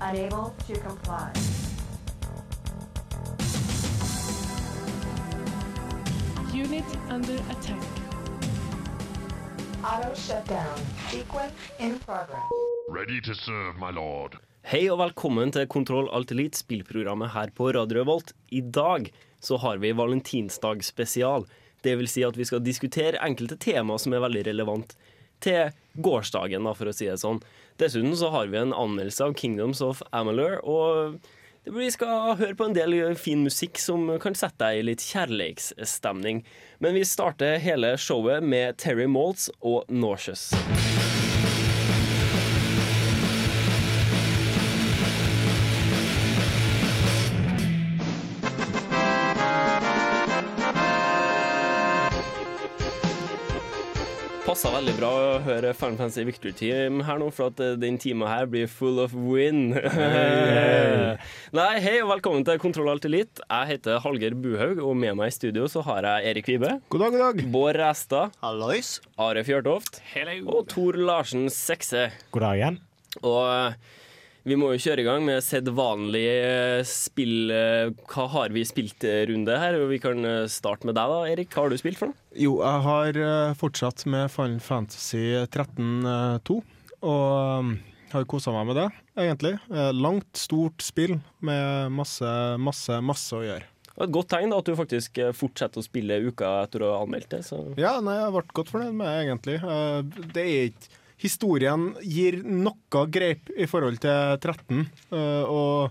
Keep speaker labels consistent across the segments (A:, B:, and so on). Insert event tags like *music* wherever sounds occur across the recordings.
A: Unable to comply.
B: Unit under attack.
A: Auto shutdown. Sequence in progress.
C: Ready to serve, my lord.
D: Hei og velkommen til Kontroll Alt Elite, spillprogrammet her på Radio Revolt. I dag så har vi valentinsdag spesial. Det vil si at vi skal diskutere enkelte temaer som er veldig relevant til gårsdagen, da, for å si det sånn. Dessuten så har vi en anmeldelse av Kingdoms of Amalur, og vi skal høre på en del fin musikk som kan sette deg i litt kjærlighetsstemning. Men vi starter hele showet med Terry Maltz og Nauseous. Passer veldig bra å høre Final Fantasy Victory Team her nå, for at eh, den timen her blir full of win. *laughs* Nei, hei og velkommen til Kontroll Alt Elite. Jeg heter Hallgeir Buhaug, og med meg i studio så har jeg Erik Vibe,
E: God dag, god dag.
D: Bård Ræstad,
F: Hallois.
D: Are Fjørtoft og Tor Larsen Sekse.
E: God dag igjen.
D: Og eh, vi må jo kjøre i gang med sedvanlig eh, spill... eh, Hva har vi spilt-runde her? Vi kan eh, starte med deg, da, Erik. Hva har du spilt for noe?
E: Jo, jeg har eh, fortsatt med Final Fantasy 13-2, og um, har kosa meg med det, egentlig. Eh, Langt, stort spill med masse, masse, masse å gjøre.
D: Det var Et godt tegn da, at du faktisk eh, fortsetter å spille uka etter å ha anmeldt det. Så.
E: Ja, nei, jeg ble godt fornøyd med det, egentlig. Eh, Det er ikke Historien gir noe greip i forhold til 13, eh, og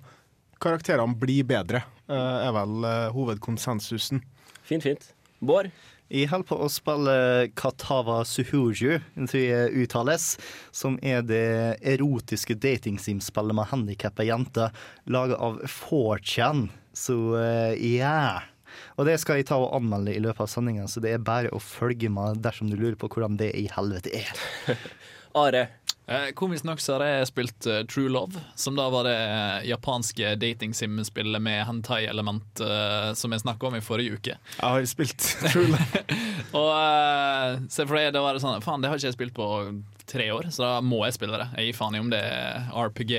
E: karakterene blir bedre, eh, er vel eh, hovedkonsensusen.
D: Fint, fint. Bård?
F: Jeg holder på å spille Katava Suhuju, tror jeg uttales, som er det erotiske datingsimspillet med handikappa jenter laga av 4chan. Så yeah. ja. Og det skal jeg ta og anmelde i løpet av sendinga, så det er bare å følge med dersom du lurer på hvordan det i helvete er. *laughs*
D: Are?
G: Eh, Komisk nok så har jeg spilt eh, True Love, som da var det eh, japanske dating-sim-spillet med hentai-element uh, som jeg snakka om i forrige uke.
E: Jeg har spilt True Love. *laughs*
G: Og eh, se for deg, da var det sånn Faen, det har ikke jeg spilt på tre år, så da må jeg spille det. Jeg gir faen i om det er RPG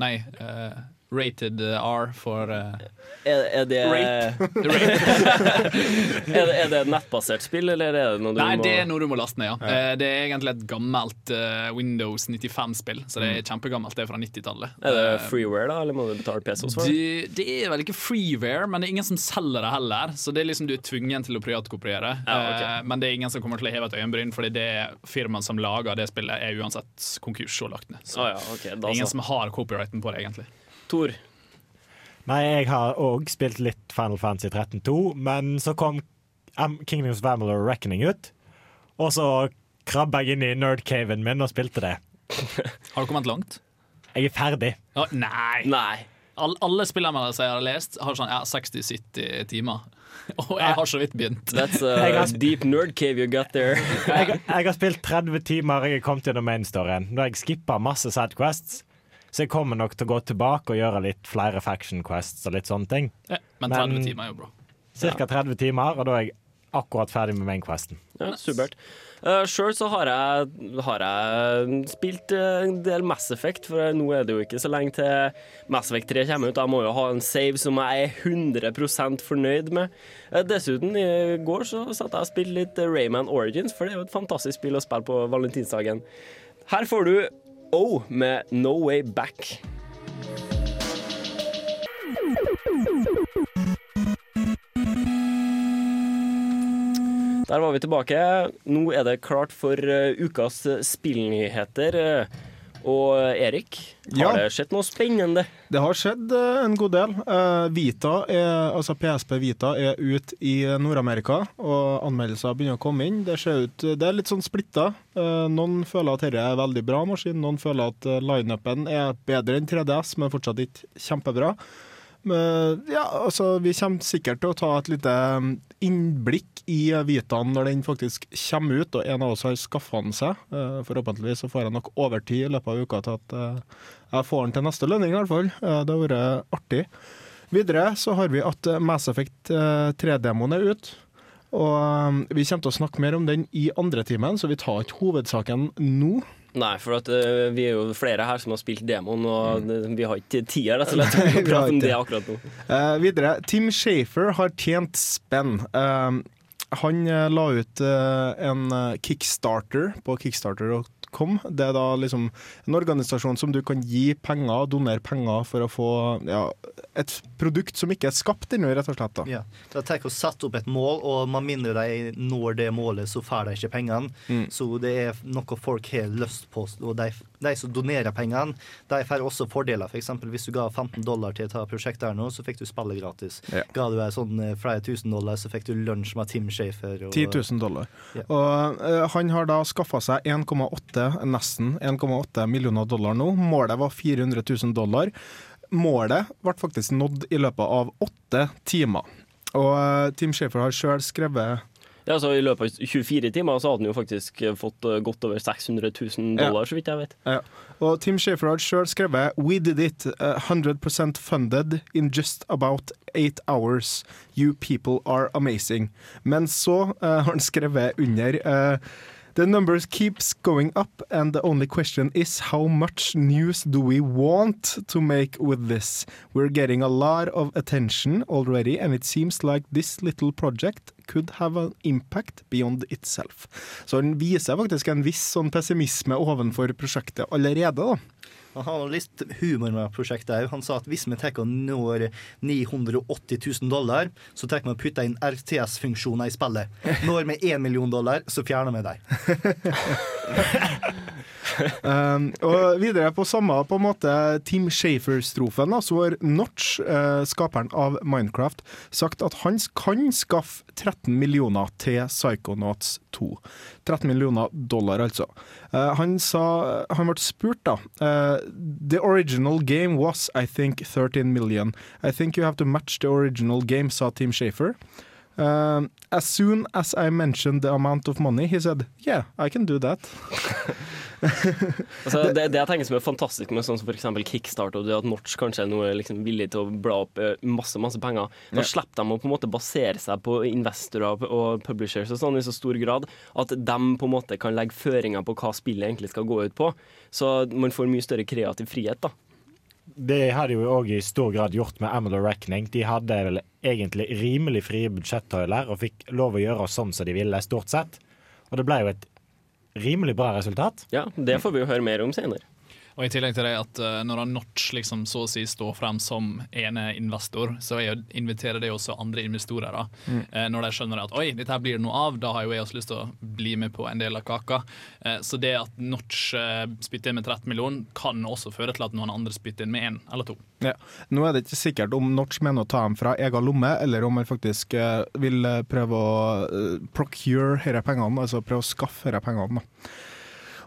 G: Nei, eh, rated R for uh,
D: Er, er, det, *laughs* er, det, er det et nettbasert spill, eller er det noe du
G: Nei,
D: må
G: det er noe du må laste ned, ja. ja. Det er egentlig et gammelt uh, Windows 95-spill, så det er kjempegammelt. Det er fra 90-tallet.
D: Er det
G: Eh,
D: freeware, da, eller må du betale pesos for det?
G: Det, er vel ikke freeware, men det er ingen som selger det heller. Så det er liksom du er tvungen til å privatkopiere.
D: Ja, okay.
G: uh, Men det er ingen som kommer til å heve et øyenbryn, fordi det firmaet som lager det spillet, er uansett konkurs og lagt ned. Så
D: ah, ja,
G: okay,
D: da
G: ingen
D: så.
G: som har copyrighten på det, egentlig.
D: Tor?
H: Nei, jeg har òg spilt litt Final Fantasy 13-2, men så kom Kingdoms of Reckoning ut, og så krabba jeg inn i nerdcaven min og spilte det. *laughs*
G: Har du kommet langt?
H: Jeg er ferdig.
G: Å, nei!
D: Nei.
G: All, alle spillanmeldelser jeg har lest, har sånn ja, 60-70 timer. *laughs* Og jeg har så vidt begynt.
D: That's a deep nerd cave you got there. *laughs*
H: Jeg, jeg har spilt 30 timer, jeg har kommet gjennom mainstoryen. Nå har jeg skippa masse sidequests, så jeg kommer nok til å gå tilbake og gjøre litt flere faction quests og litt sånne ting.
G: Ja, men 30
H: Men-
G: timer er jo bra.
H: Cirka 30 timer, og da er jeg akkurat ferdig med mainquesten.
D: Ja, supert. Uh, Sjøl så har jeg, har jeg spilt eh, en del Mass Effect, for nå er det jo ikke så lenge til Mass Effect 3 kommer ut. Jeg må jo ha en save som jeg er 100% fornøyd med. Uh, dessuten, i går så satt jeg og spilte litt eh, Rayman Origins, for det er jo et fantastisk spill å spille på valentinsdagen. Her får du O med No Way Back. Der var vi tilbake. Nå er det klart for eh, ukas spillnyheter. Eh, Og Erik, har
E: Ja.
D: det skjedd noe spennende?
E: Det har skjedd eh, en god del. Eh, Vita er, altså PSP Vita er ute i Nord-Amerika, og anmeldelser begynner å komme inn. Det ser ut, det er litt sånn splitta. Eh, Noen føler at dette er veldig bra maskin, noen føler at eh, lineupen er bedre enn 3DS, men fortsatt ikke kjempebra. Ja, altså, vi kommer sikkert til å ta et lite mm, innblikk i Vitaen når den faktisk kommer ut, og en av oss har skaffa den seg. Eh, Forhåpentligvis så får jeg nok overtid i løpet av uka til at eh, jeg får den til neste lønning, i hvert fall. Eh, Det har vært artig. Videre så har vi at Mass Effect eh, 3-demoen er ute. Og eh, vi kommer til å snakke mer om den i andre timen, så vi tar ikke hovedsaken nå.
D: Nei, for at, uh, vi er jo flere her som har spilt demoen, og mm. vi har ikke tida rett og slett til å *laughs* prate om det akkurat nå.
E: Uh, videre. Tim Shafer har tjent spenn. Uh, han la ut en kickstarter på kickstarter.com. Det er da liksom en organisasjon som du kan gi penger, donere penger for å få ja, et produkt som ikke er skapt ennå, rett og slett. da.
F: Ja. De tar å sette opp et mål, og med mindre de når det målet, så får de ikke pengene.
E: Mm.
F: Så det er noe folk har lyst på. Og de, de som donerer pengene, de får også fordeler. F.eks. hvis du ga 15 dollar til et prosjekt der nå, så fikk du spillet gratis.
E: Ja.
F: Ga du sånn eh, flere tusen dollar, så fikk du lunsj med Tim Shafer. Og,
E: 10 000 dollar.
F: Ja.
E: Og uh, han har da skaffa seg 1,8, nesten 1,8 millioner dollar nå. Målet var 400 000 dollar. Målet ble faktisk nådd i løpet av åtte timer. Og eh, Tim Shafer har sjøl skrevet
D: Ja, så I løpet av 24 timer så hadde han jo faktisk eh, fått eh, godt over 600 000 dollar, så vidt jeg vet.
E: Ja. Og Tim Shafer har sjøl skrevet We did it, uh, 100 funded in just about eight hours. You people are amazing. Men så uh, har han skrevet under uh, The numbers keeps going up, and the only question is how much news do we want to make with this? We're getting a lot of attention already, and it seems like this little project could have an impact beyond itself. Så den viser faktisk en viss sånn pessimisme ovenfor prosjektet allerede, da.
F: Han har litt humor med prosjektet òg. Han sa at hvis vi tar og når 980 000 dollar, så tar vi og putter inn RTS-funksjoner i spillet. Når vi 1 million dollar, så fjerner vi dem. *laughs*
E: Um, og videre på samme på en måte Tim Shafer-strofen, så har Notch, eh, skaperen av Minecraft, sagt at han kan skaffe 13 millioner til Psychonauts 2. 13 millioner dollar, altså. Uh, han sa Han ble spurt, da. Uh, the original game was, I think, 13 million. I think you have to match the original game, sa Team Shafer. Um, as soon as I mentioned the amount of money, he said, yeah, I can do that.
D: Altså, det, det jeg tenker som er fantastisk med sånn som f.eks. Kickstart og det at Notch kanskje er noe liksom villig til å bla opp eh, masse masse penger, da
E: yeah.
D: slipper de å på en måte basere seg på investorer og publishers og sånn i så stor grad at de på en måte kan legge føringer på hva spillet egentlig skal gå ut på. Så man får mye større kreativ frihet, da.
H: Det hadde jo òg i stor grad gjort med Amalor Reckoning. De hadde vel egentlig rimelig frie budsjettøyler og fikk lov å gjøre sånn som de ville, stort sett. Og det ble jo et rimelig bra resultat.
D: Ja, det får vi jo høre mer om senere.
G: Og i tillegg til det at eh, når Notch liksom så å si står frem som ene investor, så jeg inviterer det også andre investorer. da.
E: Mm.
G: Eh, når de skjønner at oi, dette her blir det noe av, da har jo jeg også lyst til å bli med på en del av kaka. Eh, så det at Notch spytter inn med 13 millioner, kan også føre til at noen andre spytter inn med én eller to.
E: Ja. Nå er det ikke sikkert om Notch mener å ta dem fra egen lomme, eller om han faktisk vil prøve å procure disse pengene, altså prøve å skaffe disse pengene. Da.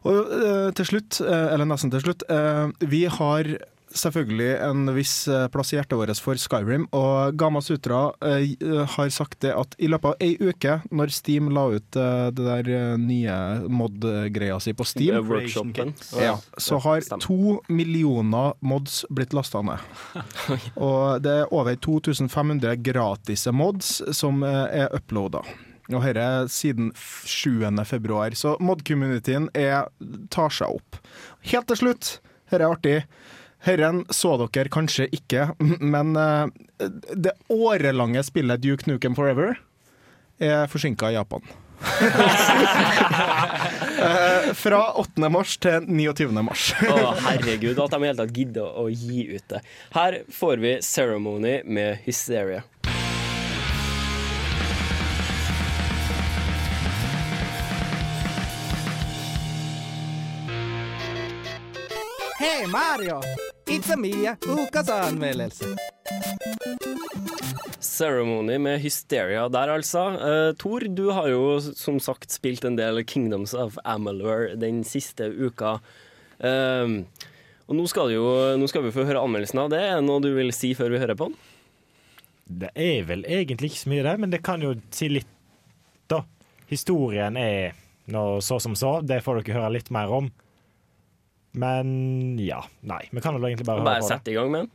E: Og eh, til slutt, eh, eller nesten til slutt, eh, vi har selvfølgelig en viss plass i hjertet vårt for Skyrim, og Gama Sutra eh, har sagt det at i løpet av ei uke, når Steam la ut eh, det der nye mod-greia si på Steam, ja, så har to millioner mods blitt lasta ned. *laughs* Og det er over 2500 gratise mods som eh, er uploada. Og dette siden f- 7. februar, så mod-communityen tar seg opp. Helt til slutt, dette er artig. Herren så dere kanskje ikke, men eh, det årelange spillet Duke Nukem Forever er forsinka i Japan. *laughs* Eh, Fra 8. mars til 29. mars.
D: Å, herregud, at de i hele tatt gidder å gi ut det. Her får vi Ceremony med Hysteria.
I: Hei Mario! It's a Mia, ukas anmeldelse.
D: Ceremony med Hysteria der, altså. Uh, Tor, du har jo som sagt spilt en del Kingdoms of Amalur den siste uka. Uh, og nå skal, det jo, nå skal vi få høre anmeldelsen av det. Er det noe du vil si før vi hører på den?
H: Det er vel egentlig ikke så mye, der, men det kan jo si litt, da. Historien er nå så som så. Det får dere høre litt mer om. Men ja. Nei, vi kan vel egentlig bare høre
D: Bare sette i gang med den.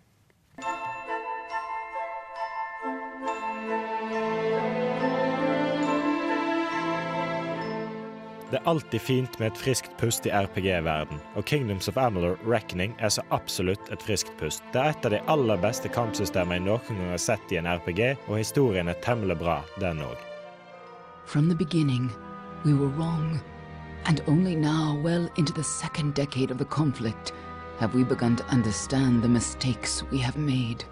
H: Det er alltid fint med et friskt pust i RPG-verden, og Kingdoms of Amalur Reckoning er så absolutt et friskt pust. Det er et av de aller beste kampsystemene jeg noen gang har sett i en RPG, og historien er temmelig bra, den òg.
J: From the beginning, we were wrong. And only now, well into the second decade of the conflict, have we begun to understand the mistakes we have made.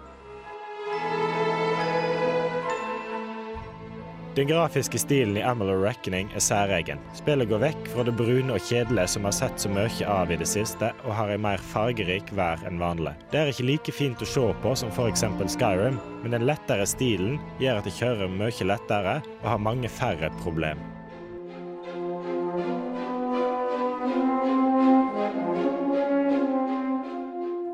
H: Den grafiske stilen i Amalur Reckoning er særegen. Spillet går vekk fra det brune og kjedelige som vi har sett så mye av i det siste, og har en mer fargerik vær enn vanlig. Det er ikke like fint å se på som f.eks. Skyrim, men den lettere stilen gjør at det kjører mye lettere og har mange færre problem.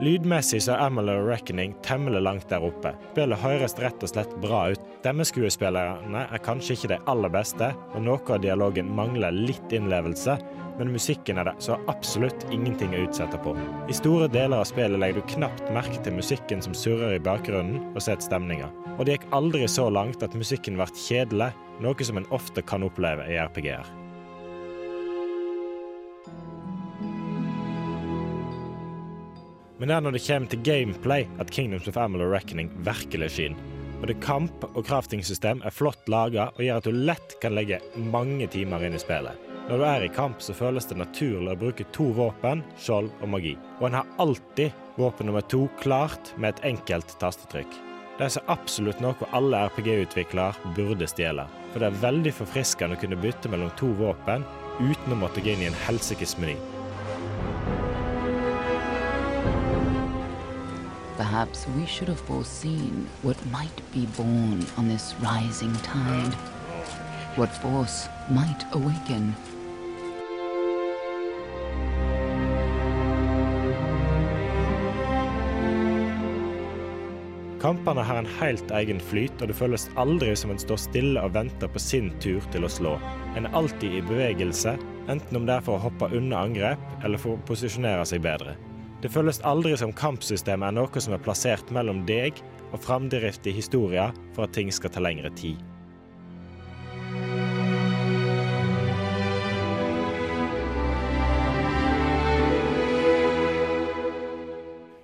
H: Lydmessig så er Amalor Reckoning temmelig langt der oppe. Spillet høres rett og slett bra ut. Stemmeskuespillerne er kanskje ikke de aller beste, og noe av dialogen mangler litt innlevelse, men musikken er det så absolutt ingenting å utsette på. I store deler av spillet legger du knapt merke til musikken som surrer i bakgrunnen, og setter stemninga. Og det gikk aldri så langt at musikken ble kjedelig, noe som en ofte kan oppleve i RPG-er. Men det er når det kommer til gameplay at Kingdoms of Amalur Reckoning virkelig skinner. Både kamp og crafting-system er flott laga og gjør at du lett kan legge mange timer inn i spillet. Når du er i kamp, så føles det naturlig å bruke to våpen, skjold og magi. Og en har alltid våpen nummer to klart med et enkelt tastetrykk. Det er så absolutt noe alle RPG-utviklere burde stjele. For det er veldig forfriskende å kunne bytte mellom to våpen uten å måtte gå inn i en helsikes meny.
J: Perhaps we should have foreseen what might be born on this rising tide. What force might awaken.
H: Kampene har en helt egen flyt, og det føles aldri som en står stille og venter på sin tur til å slå. En er alltid i bevegelse, enten om det er for å hoppe unna angrep eller for å posisjonere seg bedre. Det føles aldri som kampsystemet er noe som er plassert mellom deg og framdrift i historien for at ting skal ta lengre tid.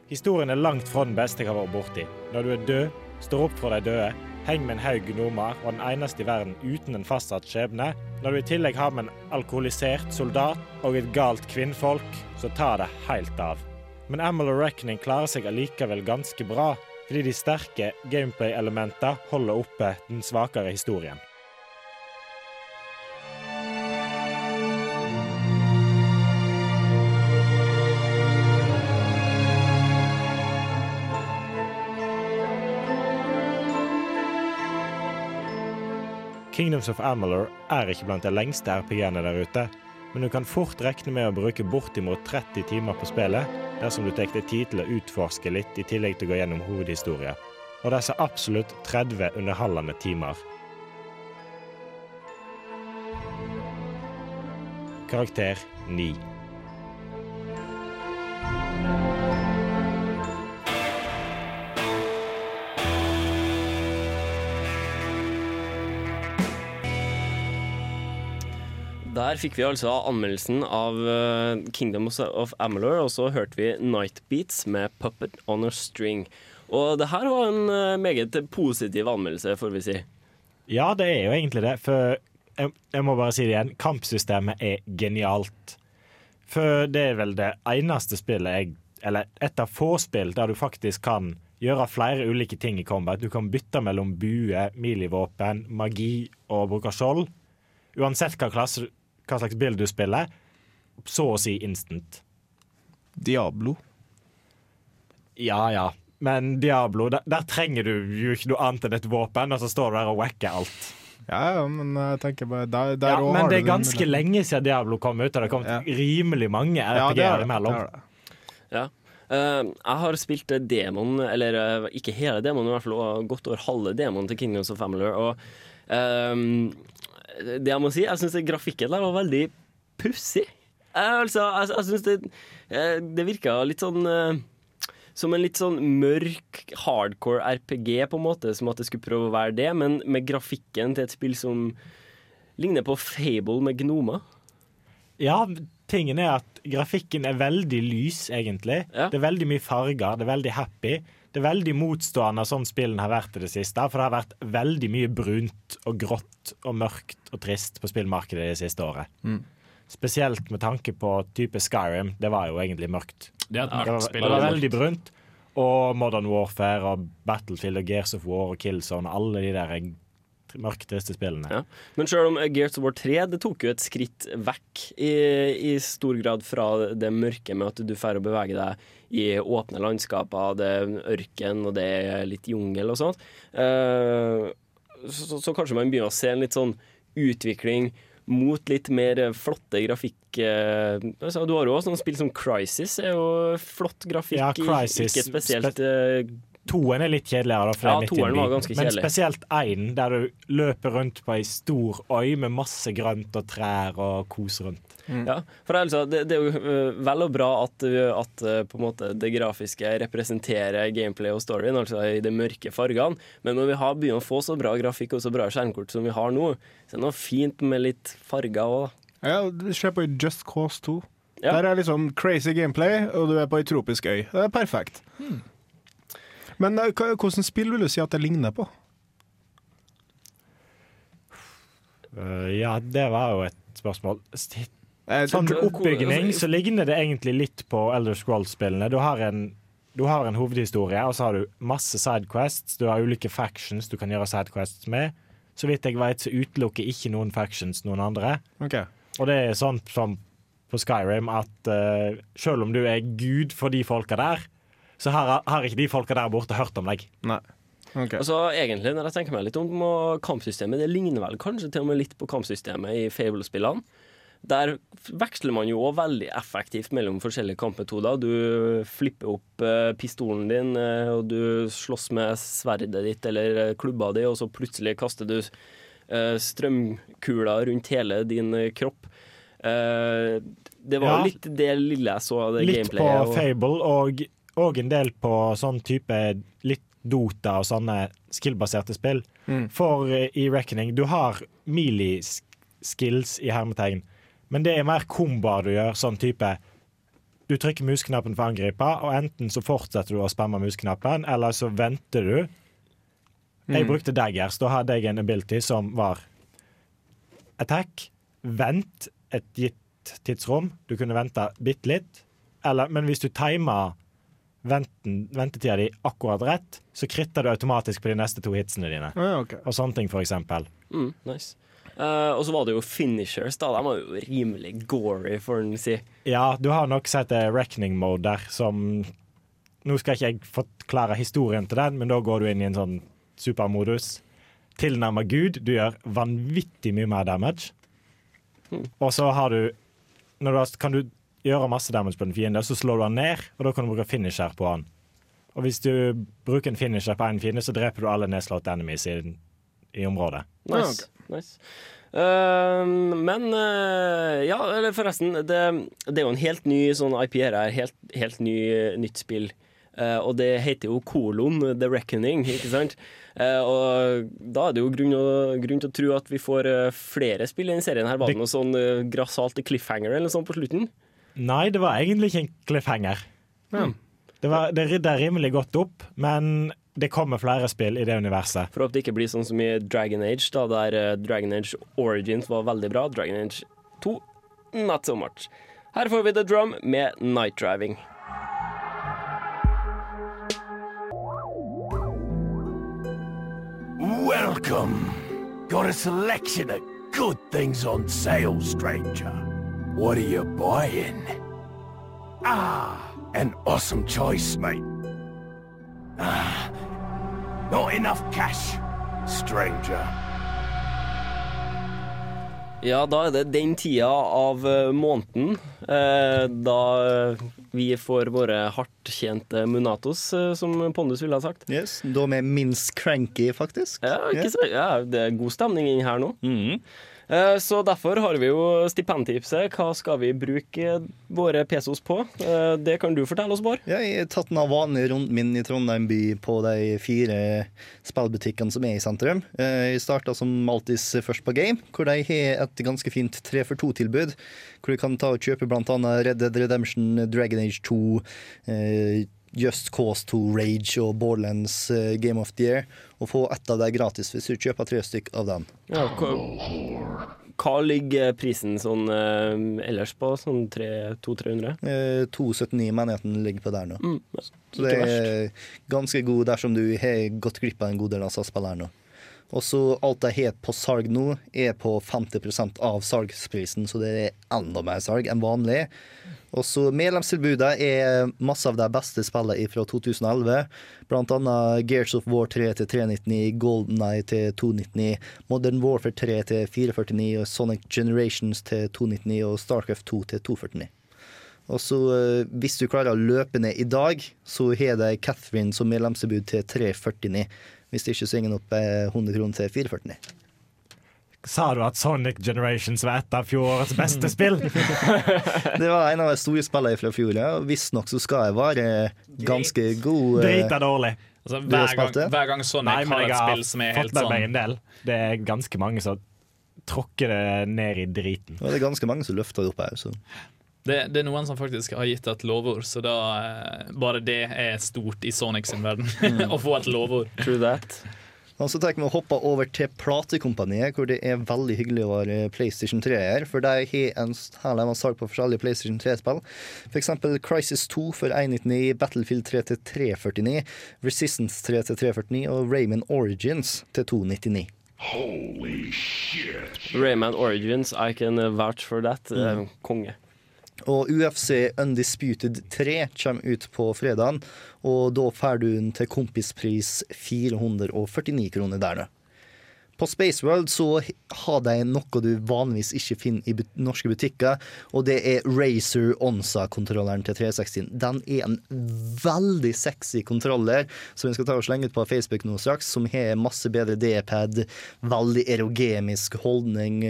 H: Historien er langt fra den beste jeg har vært borti. Når du er død, står opp for de døde, henger med en haug gnomer og den eneste i verden uten en fastsatt skjebne. Når du i tillegg har med en alkoholisert soldat og et galt kvinnfolk, så tar det helt av. Men Amal Reckoning klarer seg allikevel ganske bra, fordi de sterke gameplay-elementene holder oppe den svakere historien. Kingdoms of Amalur er ikke blant de lengste RPG-ene der ute, men du kan fort regne med å bruke bortimot 30 timer på spillet dersom du tar deg tid til å utforske litt i tillegg til å gå gjennom hovedhistoria. Og så absolutt 30 underholdende timer. Karakter 9.
D: Der fikk vi altså anmeldelsen av eh, Kingdom of Amalur, og så hørte vi Night Beats med Puppet on a String. Og det her var en eh, meget positiv anmeldelse, får vi si.
H: Ja, det er jo egentlig det. For jeg, jeg må bare si det igjen, kampsystemet er genialt. For det er vel det eneste spillet jeg Eller et av få spill der du faktisk kan gjøre flere ulike ting i combat. Du kan bytte mellom bue, milivåpen, magi og bruke skjold. Uansett hva, klasse, hva slags spill du spiller, så å si instant.
E: Diablo.
H: Ja ja, men Diablo, der, der trenger du jo ikke noe annet enn et våpen, og så står du der og wacker alt.
E: Ja, ja, men jeg tenker bare der, der
H: Ja, men det er
E: den-
H: ganske lenge siden Diablo kom ut, og det har kommet
E: Ja.
H: rimelig mange
E: er
H: RPG-er imellom.
D: Ja. Uh, jeg har spilt demon, eller uh, ikke hele demoen, i hvert fall og godt over halve demonen til Kingdoms of Familiar, Og ehm, det jeg må si, jeg syns grafikken der var veldig pussig. Altså, jeg, jeg syns det, eh, det virka litt sånn eh, som en litt sånn mørk, hardcore RPG, på en måte, som at det skulle prøve å være det, men med grafikken til et spill som ligner på Fable med gnomer.
H: Ja, tingen er at grafikken er veldig lys, egentlig.
D: Ja.
H: Det er veldig mye farger, det er veldig happy. Det er veldig motstående sånn spillene har vært i det siste. For det har vært veldig mye brunt og grått og mørkt og trist på spillmarkedet det siste året.
G: Mm.
H: Spesielt med tanke på type Skyrim. Det var jo egentlig mørkt.
G: Det er
H: Det var, det var veldig brunt. Og Modern Warfare og Battlefield og Gears of War og Killzone og alle de der mørke, triste spillene.
D: Ja. Men selv om Gears of War 3 det tok jo et skritt vekk i, i stor grad fra det mørke med at du får å bevege deg i åpne landskaper, det er ørken og det er litt jungel og sånt. Eh, så, så, kanskje man begynner å se en litt sånn utvikling mot litt mer flotte grafikk. eh, altså, du har jo også noen spill som Crisis, er jo flott grafikk.
H: Ja, Crisis,
D: ikke spesielt
H: spe-
D: eh,
H: Toen er litt kjedeligere, da, for
D: Ja,
H: det er
D: var ganske
H: Men spesielt én, der du løper rundt på ei stor øy med masse grønt og trær og kos rundt.
D: Ja, for altså, det, det er jo øh, vel og bra at, øh, at øh, på en måte det grafiske representerer gameplay og storyen, altså i de mørke fargene. Men når vi har begynner å få så bra grafikk og så bra skjermkort som vi har nå, så er det noe fint med litt farger òg.
E: Ja, Se på Just Cause 2.
D: Ja.
E: Der er liksom crazy gameplay, og du er på ei tropisk øy. Det er perfekt. Men eh, hvordan spill vil du si at det ligner på?
H: Uh, ja, det var jo et spørsmål.
E: Eh,
H: Sånn oppbygning så ligner det egentlig litt på Elder Scrolls-spillene. Du har en du har en hovedhistorie, og så har du masse sidequests. Du har ulike factions du kan gjøre sidequests med. Så vidt jeg vet, så utelukker ikke noen factions noen andre.
E: Okay.
H: Og det er sånn som på Skyrim at uh, selv om du er gud for de folka der, så har, har ikke de folka der borte hørt om deg.
E: Nei. Okay.
D: Altså, egentlig, når jeg tenker meg litt om kampsystemet, det ligner vel kanskje til og med litt på kampsystemet i Fable-spillene. Der veksler man jo også veldig effektivt mellom forskjellige kampmetoder. Du flipper opp eh, pistolen din, eh, og du slåss med sverdet ditt eller eh, klubba di, og så plutselig kaster du strømkuler rundt hele din kropp. Eh, det var
H: Ja.
D: litt det lille jeg så av det
H: Litt på
D: gameplayet. og-
H: Fable, og, og en del på sånn type litt Dota og sånne skill-baserte spill.
E: Mm.
H: For eh, i Reckoning, du har melee-skills i hermetegn, men det er mer komboer du gjør, sånn type Du trykker musknappen for å angripe, og enten så fortsetter du å spamme musknappen, eller så venter du. Jeg
E: Mm.
H: brukte daggers. Da hadde jeg en ability som var attack, vent et gitt tidsrom. Du kunne vente bitte litt. Eller, men hvis du timer ventetida di akkurat rett, så kritter du automatisk på de neste to hitsene dine.
E: Ja, okay.
H: Og sånne ting, for eksempel.
D: Mm, nice. Uh, og så var det jo finishers, da. De var jo rimelig gory, får en si.
H: Ja, du har nok sett uh, reckoning mode der, som Nå skal ikke jeg forklare historien til den, men da går du inn i en sånn supermodus. Tilnærmer Gud. Du gjør vanvittig mye mer damage. Og så har du når du har, Kan du gjøre masse damage på en fiende, så slår du han ned, og da kan du bruke finisher på han. Og hvis du bruker en finisher på en fiende, så dreper du alle nedslåtte enemies i, i området.
D: Nice. nice. Uh, men uh, Ja, eller forresten, det, det er jo en helt ny sånn IP her. er Helt, helt ny, nytt spill. Uh, og det heter jo Kolon, The Reckoning, ikke sant? Uh, og da er det jo grunn, å, grunn til å tro at vi får eh, flere spill i denne serien. her Var det
H: Det-
D: noe sånn uh, grassat cliffhanger eller noe sånt på slutten?
H: Nei, det var egentlig ikke en cliffhanger.
D: Ja.
H: Det, var, det rydda rimelig godt opp, men det kommer flere spill i det universet.
D: For det ikke blir sånn som i Dragon Age, da, der eh, Dragon Age Origins var veldig bra. Dragon Age 2 not so much. Her får vi The Drum med Night Driving.
K: Welcome. Got a selection of good things on sale, stranger. What are you buying? Ah, an awesome choice, mate. Ah, not enough cash, stranger.
D: Ja, da er det den tida av eh, måneden eh, da eh, vi får våre hardttjente munatos, eh, som Pondus ville ha sagt.
F: Yes, Da med minst cranky, faktisk.
D: Ja, ikke så, ja, det er god stemning inn her nå.
F: Mhm.
D: Eh, Så derfor har vi jo stipendtipset. Hva skal vi bruke våre pesos på? Eh, Det kan du fortelle oss, Bård.
F: Jeg har tatt den av vanlige rundt min i Trondheim by på de fire spillbutikkene som er i sentrum. Eh, Jeg starta som alltid først på Game, hvor de har et ganske fint tre for to-tilbud. Hvor du kan ta og kjøpe annet Red Dead Redemption, Dragon Age 2, eh, Just Cause 2 Rage og Borderlands eh, Game of the Year, og få ett av dem gratis hvis du kjøper tre stykk av dem.
D: Ja, hva, hva ligger prisen sånn eh, ellers på? Sånn 200-300?
F: Eh, 2,79 menigheten ligger på der nå.
D: Mm,
F: Så det er ganske god dersom du har gått glipp av en god del av disse spillerne nå. Og så alt de har på salg nå, er på 50% av salgsprisen, så det er enda mer salg enn vanlig. Og så medlemstilbudet er masse av de beste spillene fra 2011. Blant annet Gears of War 3 til 399, Golden Eye til 299, Modern Warfare 3 til 449, og Sonic Generations til 299 og Starcraft 2 til 249. Og så eh, Hvis du klarer å løpe ned i dag, så har de Catherine som medlemstilbud til 349. Hvis det ikke svinger opp eh, 100 kroner til 449.
H: Sa du at Sonic Generations var et av fjorårets beste spill? *laughs* *laughs*
F: Det var en av de store spillene fra fjor, ja. og Visstnok så skal jeg være ganske god. eh,
H: Drita dårlig.
G: Altså, hver, gang, hver gang Sonic
H: Nei,
G: har et spill som er helt
H: med meg
G: sånn
H: en del. Det er ganske mange som tråkker det ned i driten.
F: Og det er ganske mange som løfter det opp her. Så.
G: Det, det er noen som faktisk har gitt et lovord, så da eh, bare det er stort i Sonic sin verden. *laughs* Å få et lovord.
D: True that.
F: Og så tenker vi å hoppe over til platekompaniet, hvor det er veldig hyggelig å være PlayStation 3 her. For de har en salg på forskjellige PlayStation 3-spill. F.eks. Crisis 2 for 199, Battlefield 3 til 349, Resistance 3 til 349 og Rayman Origins til 299.
C: Holy shit.
D: Rayman Origins, I can vouch for that. Mm. Konge.
F: Og UFC Undisputed 3 kommer ut på fredagen, og da får du den til kompispris 449 kroner der nå. På Spaceworld så har de noe du vanligvis ikke finner i norske butikker, og det er Razer Onsa-kontrolleren til 360. Den er en veldig sexy kontroller som vi skal ta og slenge ut på Facebook nå straks, som har masse bedre D-pad, veldig erogemisk holdning.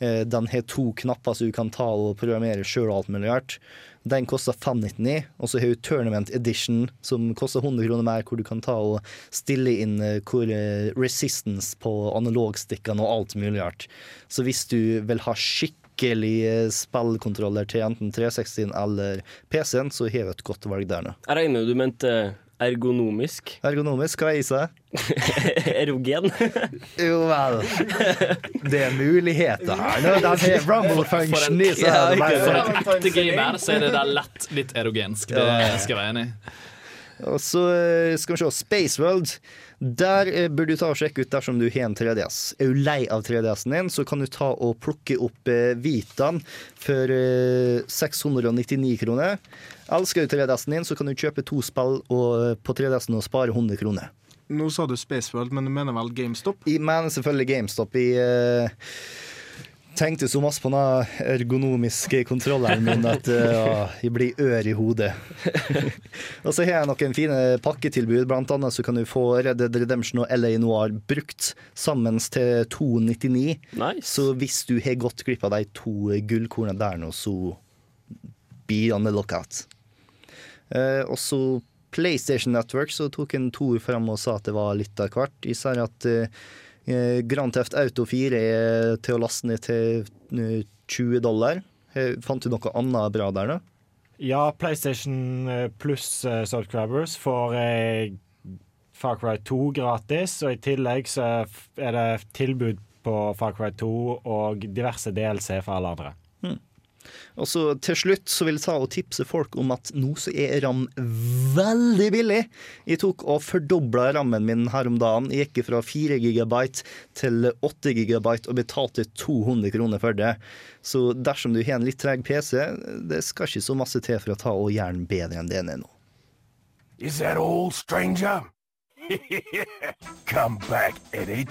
F: Eh, Den har to knapper så du kan ta og programmere sjøl og alt mulig rart. Den koster 599, og så har du Tournament Edition, som koster 100 kroner mer, hvor du kan ta og stille inn eh, hvor eh, resistance på analogstikkene og alt mulig rart. Så hvis du vil ha skikkelig eh, spillkontroller til enten 360 eller PC-en, så har du et godt valg der nå.
D: Jeg regner du mente ergonomisk.
F: Ergonomisk, hva er i seg? *laughs*
D: Erogen.
F: Jo vel. Det er muligheter her nå. Den har rumble function i seg.
G: For et ekte gamer så er det der lett litt erogensk. Det skal jeg være enig i.
F: Og så eh, skal vi se Space World. Der eh, bør du ta og sjekke ut dersom du har en 3DS. Er du lei av 3DS-en din, så kan du ta og plukke opp eh, Vitaen for eh, 699 kroner. Elsker du 3DS-en din, så kan du kjøpe to spill på 3DS-en og spare 100 kroner.
E: Nå sa du Spaceworld, men du mener vel GameStop?
F: Jeg mener selvfølgelig GameStop. i... eh, tenkte så masse på den ergonomiske kontrolleren min at eh, ja, jeg blir ør i hodet. *laughs* og så har jeg noen fine pakketilbud. Blant annet så kan du få Red Dead Redemption og LA Noir brukt sammen til 299. Så hvis du har gått glipp av de to gullkornene der nå, så be on the lookout. Eh, og så PlayStation Network så tok en Tor fram og sa at det var litt av hvert. Sier at eh, Grand Theft Auto 4 er til å laste ned til eh, 20 dollar. Eh, Fant du noe annet bra der, da?
H: Ja, PlayStation eh, pluss eh, subscribers får jeg Far Cry 2 gratis, og i tillegg så er det tilbud på Far Cry 2 og diverse DLC for alle andre.
F: Og så til slutt så vil jeg ta og tipse folk om at nå så er ram veldig billig. Jeg tok og fordobla rammen min her om dagen. Jeg gikk fra 4 gigabyte til 8 gigabyte og betalte 200 kroner for det. Så dersom du har en litt treg PC, det skal ikke så masse til for å ta og gjøre den bedre enn den er nå.
K: Is that all, stranger? *laughs* Come back any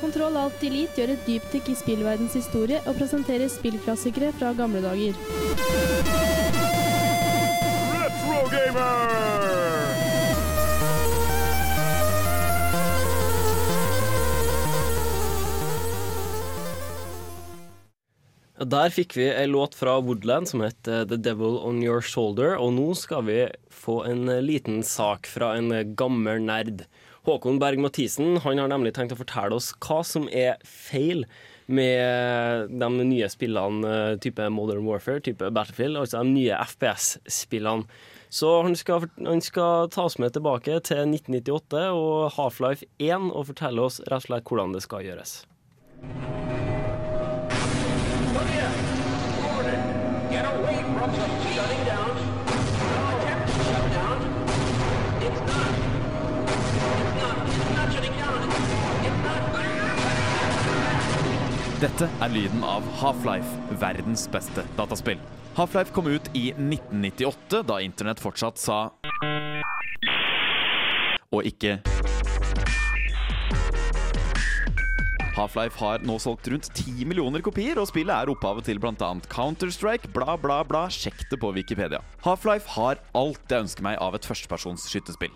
B: Kontroll Alt Delete gjør et dypdykk i spillverdens historie og presenterer spillklassikere fra gamle dager.
D: Der fikk vi en låt fra Woodland som het eh, The Devil On Your Shoulder, og nå skal vi få en eh, liten sak fra en eh, gammel nerd. Håkon Berg Mathisen han har nemlig tenkt å fortelle oss hva som er feil med de nye spillene type Modern Warfare, type Battlefield, altså de nye FPS-spillene. Så han skal, han skal ta oss med tilbake til 1998 og Half-Life 1 og fortelle oss rett og slett hvordan det skal gjøres.
L: Dette er lyden av Half-Life, verdens beste dataspill. Half-Life kom ut i 1998, da internett fortsatt sa og ikke Half-Life har nå solgt rundt 10 millioner kopier, og spillet er opphavet til bl.a. Counter-Strike, bla, bla, bla. Sjekk det på Wikipedia. Half-Life har alt jeg ønsker meg av et førstepersons skyttespill.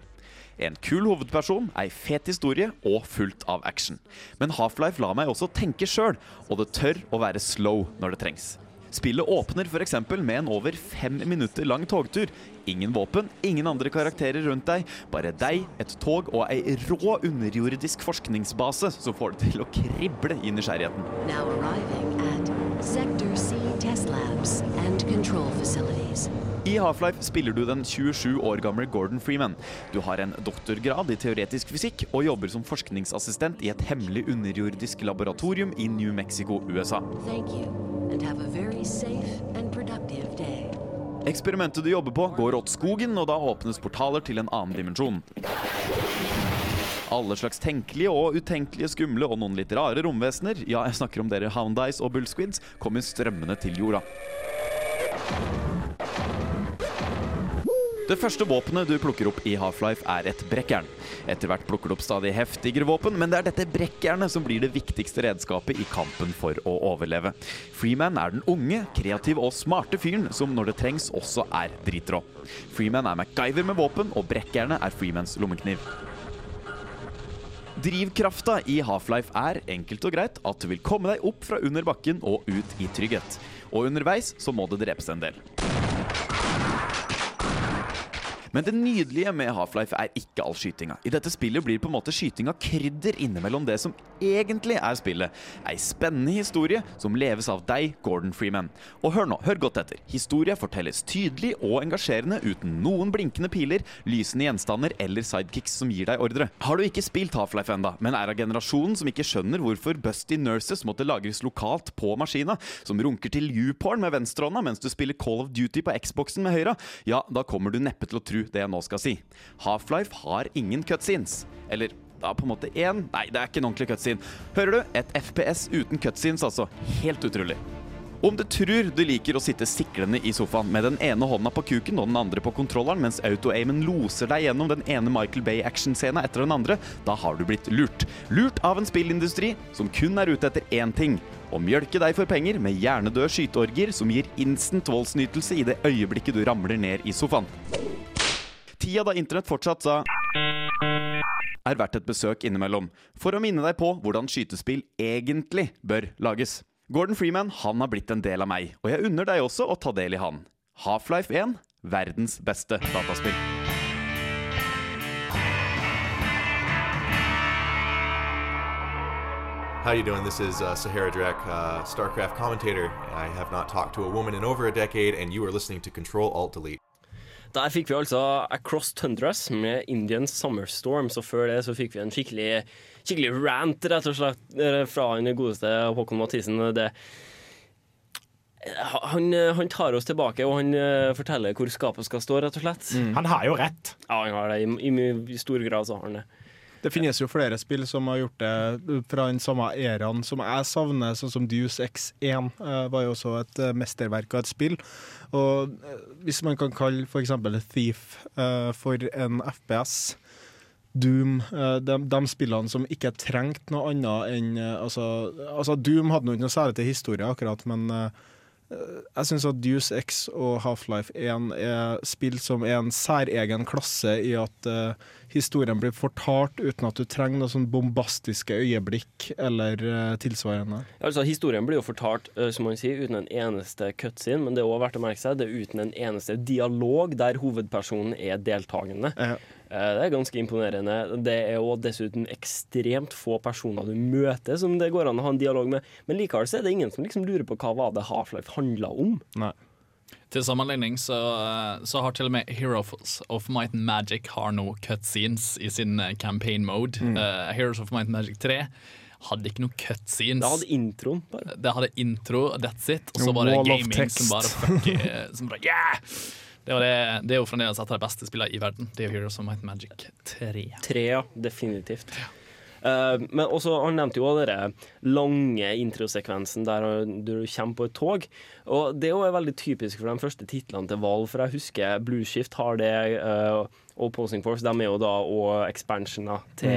L: En kul hovedperson, ei fet historie og fullt av action. Men Half-Life lar meg også tenke sjøl, og det tør å være slow når det trengs. Spillet åpner f.eks. med en over fem minutter lang togtur. Ingen våpen, ingen andre karakterer rundt deg. Bare deg, et tog og ei rå underjordisk forskningsbase som får det til å krible i nysgjerrigheten.
M: Sector C test labs and control facilities.
L: I Half-Life spiller du den 27 år gamle Gordon Freeman. Du har en doktorgrad i teoretisk fysikk og jobber som forskningsassistent i et hemmelig underjordisk laboratorium i New Mexico, USA.
M: Thank you, and have a safe and productive day.
L: Eksperimentet du jobber på, går åt skogen, og da åpnes portaler til en annen dimensjon. Alle slags tenkelige og utenkelige skumle og noen litt rare romvesener, ja, jeg snakker om dere Houndice og Bullsquids, kommer strømmende til jorda. Det første våpenet du plukker opp i Half-Life, er et brekkjern. Etter hvert plukker du opp stadig heftigere våpen, men det er dette brekkjernet som blir det viktigste redskapet i kampen for å overleve. Freeman er den unge, kreative og smarte fyren som når det trengs også er dritrå. Freeman er MacGyver med våpen, og brekkjernet er Freemans lommekniv. Drivkrafta i Half-Life er enkelt og greit at du vil komme deg opp fra under bakken og ut i trygghet. Og underveis så må det drepes en del. Men det nydelige med Half-Life er ikke all skytinga. I dette spillet blir på en måte skytinga krydder innimellom det som egentlig er spillet. Ei spennende historie som leves av deg, Gordon Freeman. Og hør nå, hør godt etter. Historia fortelles tydelig og engasjerende uten noen blinkende piler, lysende gjenstander eller sidekicks som gir deg ordre. Har du ikke spilt Half-Life enda, men er av generasjonen som ikke skjønner hvorfor Busty Nurses måtte lagres lokalt på maskina, som runker til U-porn med venstrehånda mens du spiller Call of Duty på Xboxen med høyra, ja, da kommer du neppe til å tro det jeg nå skal si. Half-Life har ingen cutscenes. Eller da på en måte én Nei, det er ikke en ordentlig cutscene. Hører du? Et FPS uten cutscenes, altså. Helt utrolig. Om du tror du liker å sitte siklende i sofaen med den ene hånda på kuken og den andre på kontrolleren mens auto-aimen loser deg gjennom den ene Michael Bay-actionscena etter den andre, da har du blitt lurt. Lurt av en spillindustri som kun er ute etter én ting. Å mjølke deg for penger med hjernedøde skyteorger som gir instant voldsnytelse i det øyeblikket du ramler ned i sofaen. Tida da internett fortsatt sa er verdt et besøk innimellom, for å minne deg på hvordan skytespill egentlig bør lages. Gordon Freeman han har blitt en del av meg, og jeg unner deg også å ta del i han. Half-Life 1 verdens beste dataspill.
N: How you doing? This is uh, Sahara Drek, uh, StarCraft commentator. I have not talked to a woman in over a decade, and you are listening to Control Alt Delete.
D: Der fikk vi altså Across Tundras med Indian Summer Storm. Så før det så fikk vi en skikkelig, skikkelig rant, rett og slett, eh, fra han godeste Håkon Mathisen. Det, han, han tar oss tilbake, og han eh, forteller hvor skapet skal stå, rett og slett.
H: Han har jo rett.
D: Ja, han har det. I, i, i stor grad så har han det.
E: Det finnes jo flere spill som har gjort det fra den samme æraen som jeg savner, sånn som Deuce X1 uh, var jo også et uh, mesterverk av et spill. Og uh, hvis man kan kalle f.eks. Thief for en FPS, Doom, eh, de, de spillene som ikke trengte noe annet enn eh, altså, altså, Doom hadde noe særlig til historie, akkurat, men eh, jeg syns at Deuce X og Half-Life 1 er spill som er en særegen klasse i at uh, historien blir fortalt uten at du trenger noe sånn bombastiske øyeblikk eller uh, tilsvarende.
D: Altså, Historien blir jo fortalt uh, som man sier, uten en eneste cutscene, men det er også verdt å merke seg det er uten en eneste dialog der hovedpersonen er deltakende. Eh, Det er ganske imponerende. Det er jo dessuten ekstremt få personer du møter som det går an å ha en dialog med, men likevel så er det ingen som liksom lurer på hva var det Half-Life handla om.
G: Til sammenligning så, så har til og med Heroes of Might and Magic har nå cutscenes i sin eh, campaign mode.
D: Mm.
G: Uh, Heroes of Might and Magic 3 hadde ikke noe cutscenes.
D: Det hadde introen, bare.
G: Det hadde intro, that's it. Og så var det gaming som bare fuck eh, som bare, yeah! Det, var det, det er jo fremdeles et av de beste spillene i verden. Det er jo Heroes of Might Magic 3.
D: 3 ja. Definitivt. Eh, men også, Han nevnte jo den lange introsekvensen der du kommer på et tog. Og Det er veldig typisk for de første titlene til Valve. For jeg husker Blueshift har det, uh, og Posing Force de er jo da og expansioner til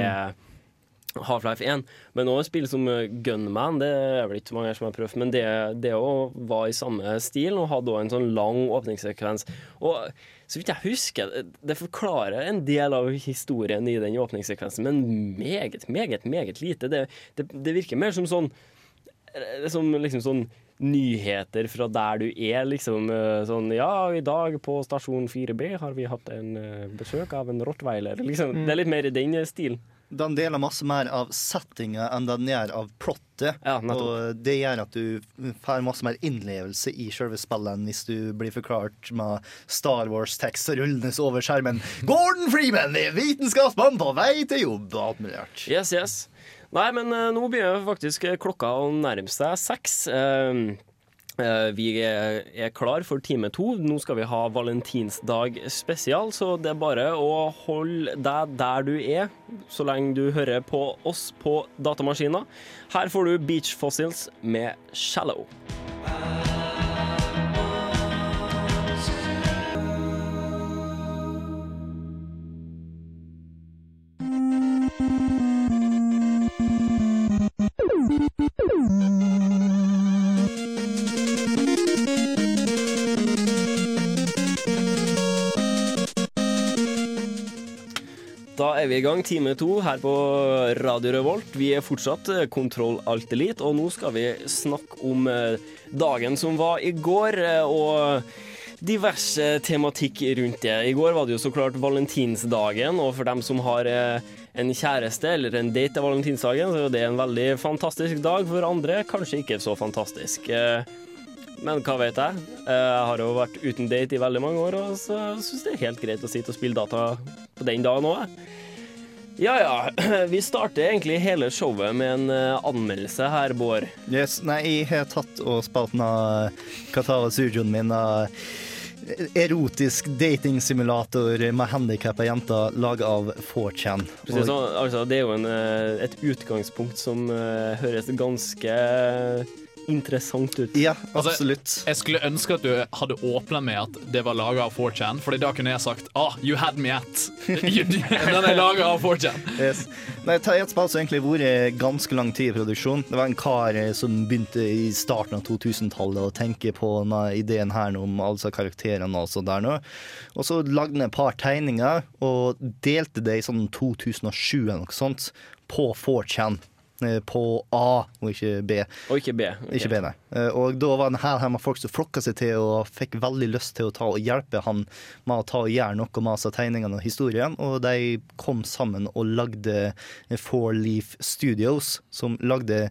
D: Half-Life 1. Men også spill som eh, Gunman, det er vel ikke mange her som har prøvd, men det, det var i samme stil og hadde også en sånn lang åpningssekvens. Og så vidt jeg husker, det- det forklarer en del av historien i den åpningssekvensen, men meget, meget, meget lite. Det, det, det virker mer som sånn eh, som liksom sånn nyheter fra der du er, liksom eh, sånn Ja, i dag på stasjon 4B har vi hatt en eh, besøk av en rottweiler. Liksom,
F: Mm.
D: Det er litt mer i den stilen.
F: Den deler masse mer av settinga enn den gjør av plottet. og det gjør at du får masse mer innlevelse i selve spillet enn hvis du blir forklart med Star Wars-tekst rullende over skjermen. Gordon Freeman vitenskapsmann på vei til jobb og alt mulig rart.
D: Yes, yes. Nei, men eh, nå begynner faktisk klokka å nærme seg seks. Eh, vi er, er klar for time to. Nå skal vi ha valentinsdag spesial, så det er bare å holde deg der du er, så lenge du hører på oss på datamaskiner. Her får du Beach Fossils med 'Shallow'. Er vi i gang, time to her på Radio Revolt. Vi er fortsatt eh, Kontroll Alt Elite, og nå skal vi snakke om eh, dagen som var i går, eh, og diverse tematikk rundt det. I går var det jo så klart valentinsdagen, og for dem som har en kjæreste eller en date til valentinsdagen, så er det en veldig fantastisk dag. For andre kanskje ikke så fantastisk. Men hva vet jeg? Jeg har jo vært uten date i veldig mange år, og så syns det er helt greit å sitte og spille data på den dagen òg, jeg. Ja ja, *clears throat* vi starter egentlig hele showet med en eh, anmeldelse her, Bård.
F: Yes, nei, jeg har tatt og spilt den Katara Sujoen min. av Erotisk datingsimulator med handikappa jenter laga av 4chan.
D: Precis, så, altså, det er jo en, eh, et utgangspunkt som eh, høres ganske interessant ut.
F: Ja,
G: Altså, jeg skulle ønske at du hadde åpna med at det var laga av 4chan, Fordi da kunne jeg sagt ah, you had me at. *laughs* Den er laga av 4chan.
F: Yes. Nei, ta et spill som egentlig har vært ganske lang tid i produksjon. Det var en kar eh, som begynte i starten av 2000-tallet å tenke på denne ideen her om altså karakterene og så der nå. Og så lagde han et par tegninger og delte det i sånn 2007 eller noe sånt på 4chan. Eh, På A og ikke B.
D: Og ikke B. Okay.
F: Ikke B, nei. Eh, Og da var det her, her med folk som flokka seg til og fikk veldig lyst til å ta og hjelpe han med å ta og gjøre noe med tegningene og historien. Og de kom sammen og lagde Four Leaf Studios, som lagde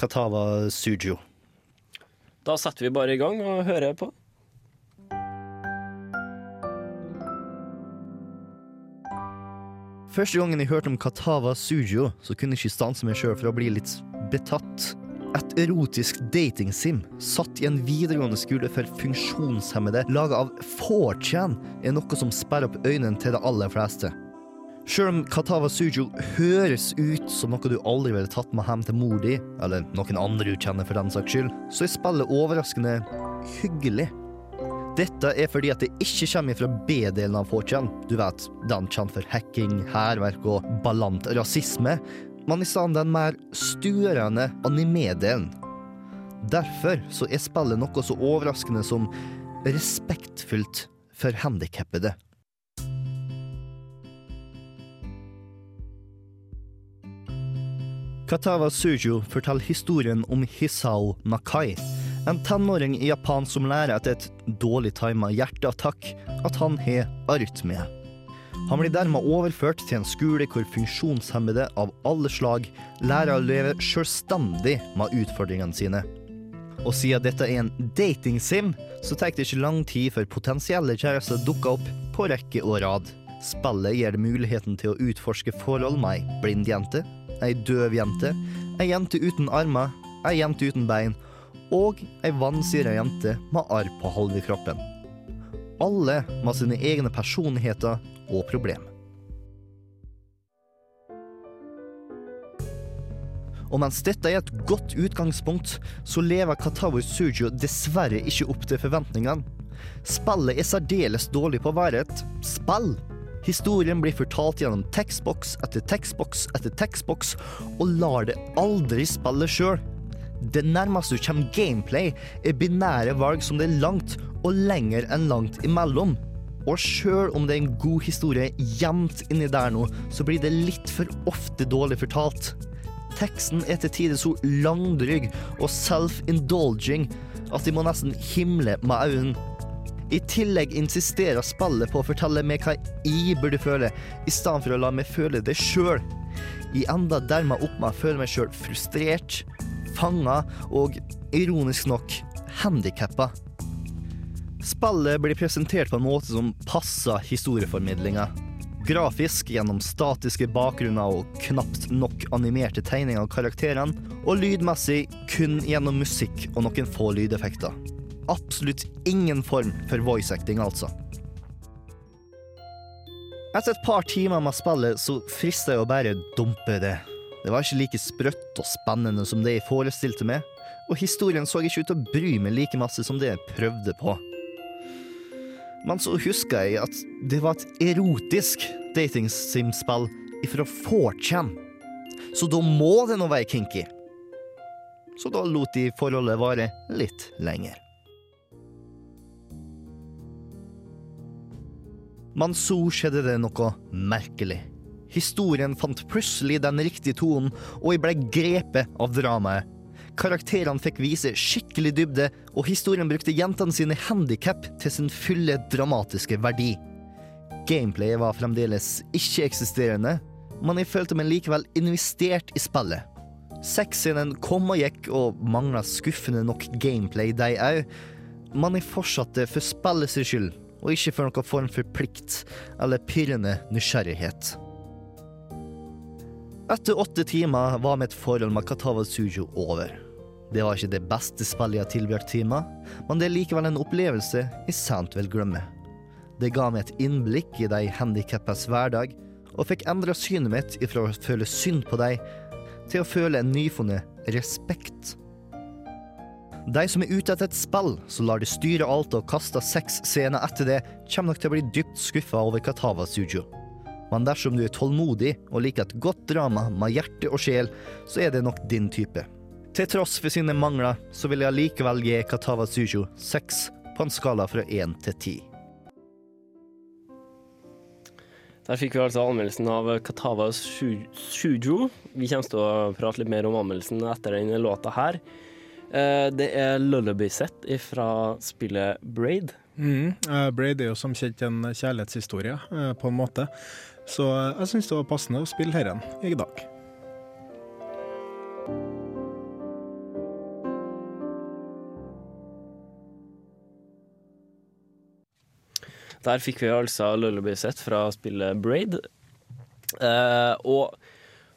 F: Katawa Sujo.
D: Da setter vi bare i gang og hører på.
F: Første gangen jeg hørte om Katawa Sujo, så kunne jeg ikke stanse meg sjøl for å bli litt betatt. Et erotisk datingsim satt i en videregående skole for funksjonshemmede, laga av 4chan, er noe som sperrer opp øynene til de aller fleste. Sjøl om Katawa Sujo høres ut som noe du aldri ville tatt med hjem til mor di, eller noen andre du kjenner for den saks skyld, så er spillet overraskende hyggelig. Dette er fordi at det ikke kommer fra B-delen av 4chan. Du vet, den kjent for hacking, hærverk og ballant rasisme. Men i stedet den mer stuerende anime-delen. Derfor så er spillet noe så overraskende som respektfullt for handikappede. Katawa Sujo forteller historien om Hisao Nakai, en tenåring i Japan som lærer etter et dårlig tima hjerteattakk at han har arytmie. Han blir dermed overført til en skole hvor funksjonshemmede av alle slag lærer å leve selvstendig med utfordringene sine. Og siden dette er en datingsim, så tar det ikke lang tid før potensielle kjærester dukker opp på rekke og rad. Spillet gir det muligheten til å utforske forhold med ei blind jente, ei døv jente, ei jente uten armer, ei jente uten bein og ei vannsira jente med arr på halve kroppen. Alle med sine egne personligheter og problemer. Og mens dette er et godt utgangspunkt, så lever Katawi Sujo dessverre ikke opp til forventningene. Spillet er særdeles dårlig på å være et spill. Historien blir fortalt gjennom tekstboks etter tekstboks etter tekstboks, og lar det aldri spille sjøl. Det nærmeste du kommer gameplay, er binære valg som det er langt og lenger enn langt imellom. Og sjøl om det er en god historie gjemt inni der nå, så blir det litt for ofte dårlig fortalt. Teksten er til tider så langdrygg og self-indulging at de må nesten himle med øynene. I tillegg insisterer spillet på å fortelle meg hva jeg burde føle, i stedet for å la meg føle det sjøl. Jeg enda dermed opp med å føle meg sjøl frustrert, fanga og, ironisk nok, handikappa. Spillet blir presentert på en måte som passer historieformidlinga. Grafisk gjennom statiske bakgrunner og knapt nok animerte tegninger av karakterene, og lydmessig kun gjennom musikk og noen få lydeffekter. Absolutt ingen form for voice acting, altså. Etter et par timer med spillet så frister jeg å bare dumpe det. Det var ikke like sprøtt og spennende som det jeg forestilte meg, og historien så ikke ut til å bry meg like masse som det jeg prøvde på. Men så husker jeg at det var et erotisk datingsimspill ifra 4chan. Så da må det nå være kinky. Så da lot de forholdet vare litt lenger. Men så skjedde det noe merkelig. Historien fant plutselig den riktige tonen, og jeg ble grepet av dramaet. Karakterene fikk vise skikkelig dybde, og historien brukte jentene sine handikap til sin fulle dramatiske verdi. Gameplayet var fremdeles ikke-eksisterende, men jeg følte meg likevel investert i spillet. Sexscenen kom og gikk, og mangla skuffende nok gameplay, de òg, men jeg fortsatte for spillet sin skyld, og ikke for noen form for plikt eller pirrende nysgjerrighet. Etter åtte timer var mitt forhold med Katawa Sujo over. Det var ikke det beste spillet jeg har tilbrakt timer, men det er likevel en opplevelse jeg sent vil glemme. Det ga meg et innblikk i de handikappes hverdag, og fikk endra synet mitt ifra å føle synd på dem, til å føle en nyfunnet respekt. De som er ute etter et spill som lar det styre alt og kaster seks scener etter det, kommer nok til å bli dypt skuffa over Katawa Sujo. Men dersom du er tålmodig og liker et godt drama med hjerte og sjel, så er det nok din type. Til tross for sine mangler, så vil jeg likevel gi Katawa Sujo seks på en skala fra én til ti.
D: Der fikk vi altså anmeldelsen av Katawa Sujo. Vi kommer til å prate litt mer om anmeldelsen etter denne låta her. Eh, Det er Lullaby Set fra spillet Braid.
E: Mm. eh, Braid er jo som kjent en kjærlighetshistorie, eh, på en måte. Så eh, jeg syns det var passende å spille herren i dag.
D: Der fikk vi altså Lullaby Set fra spillet Braid. Eh, og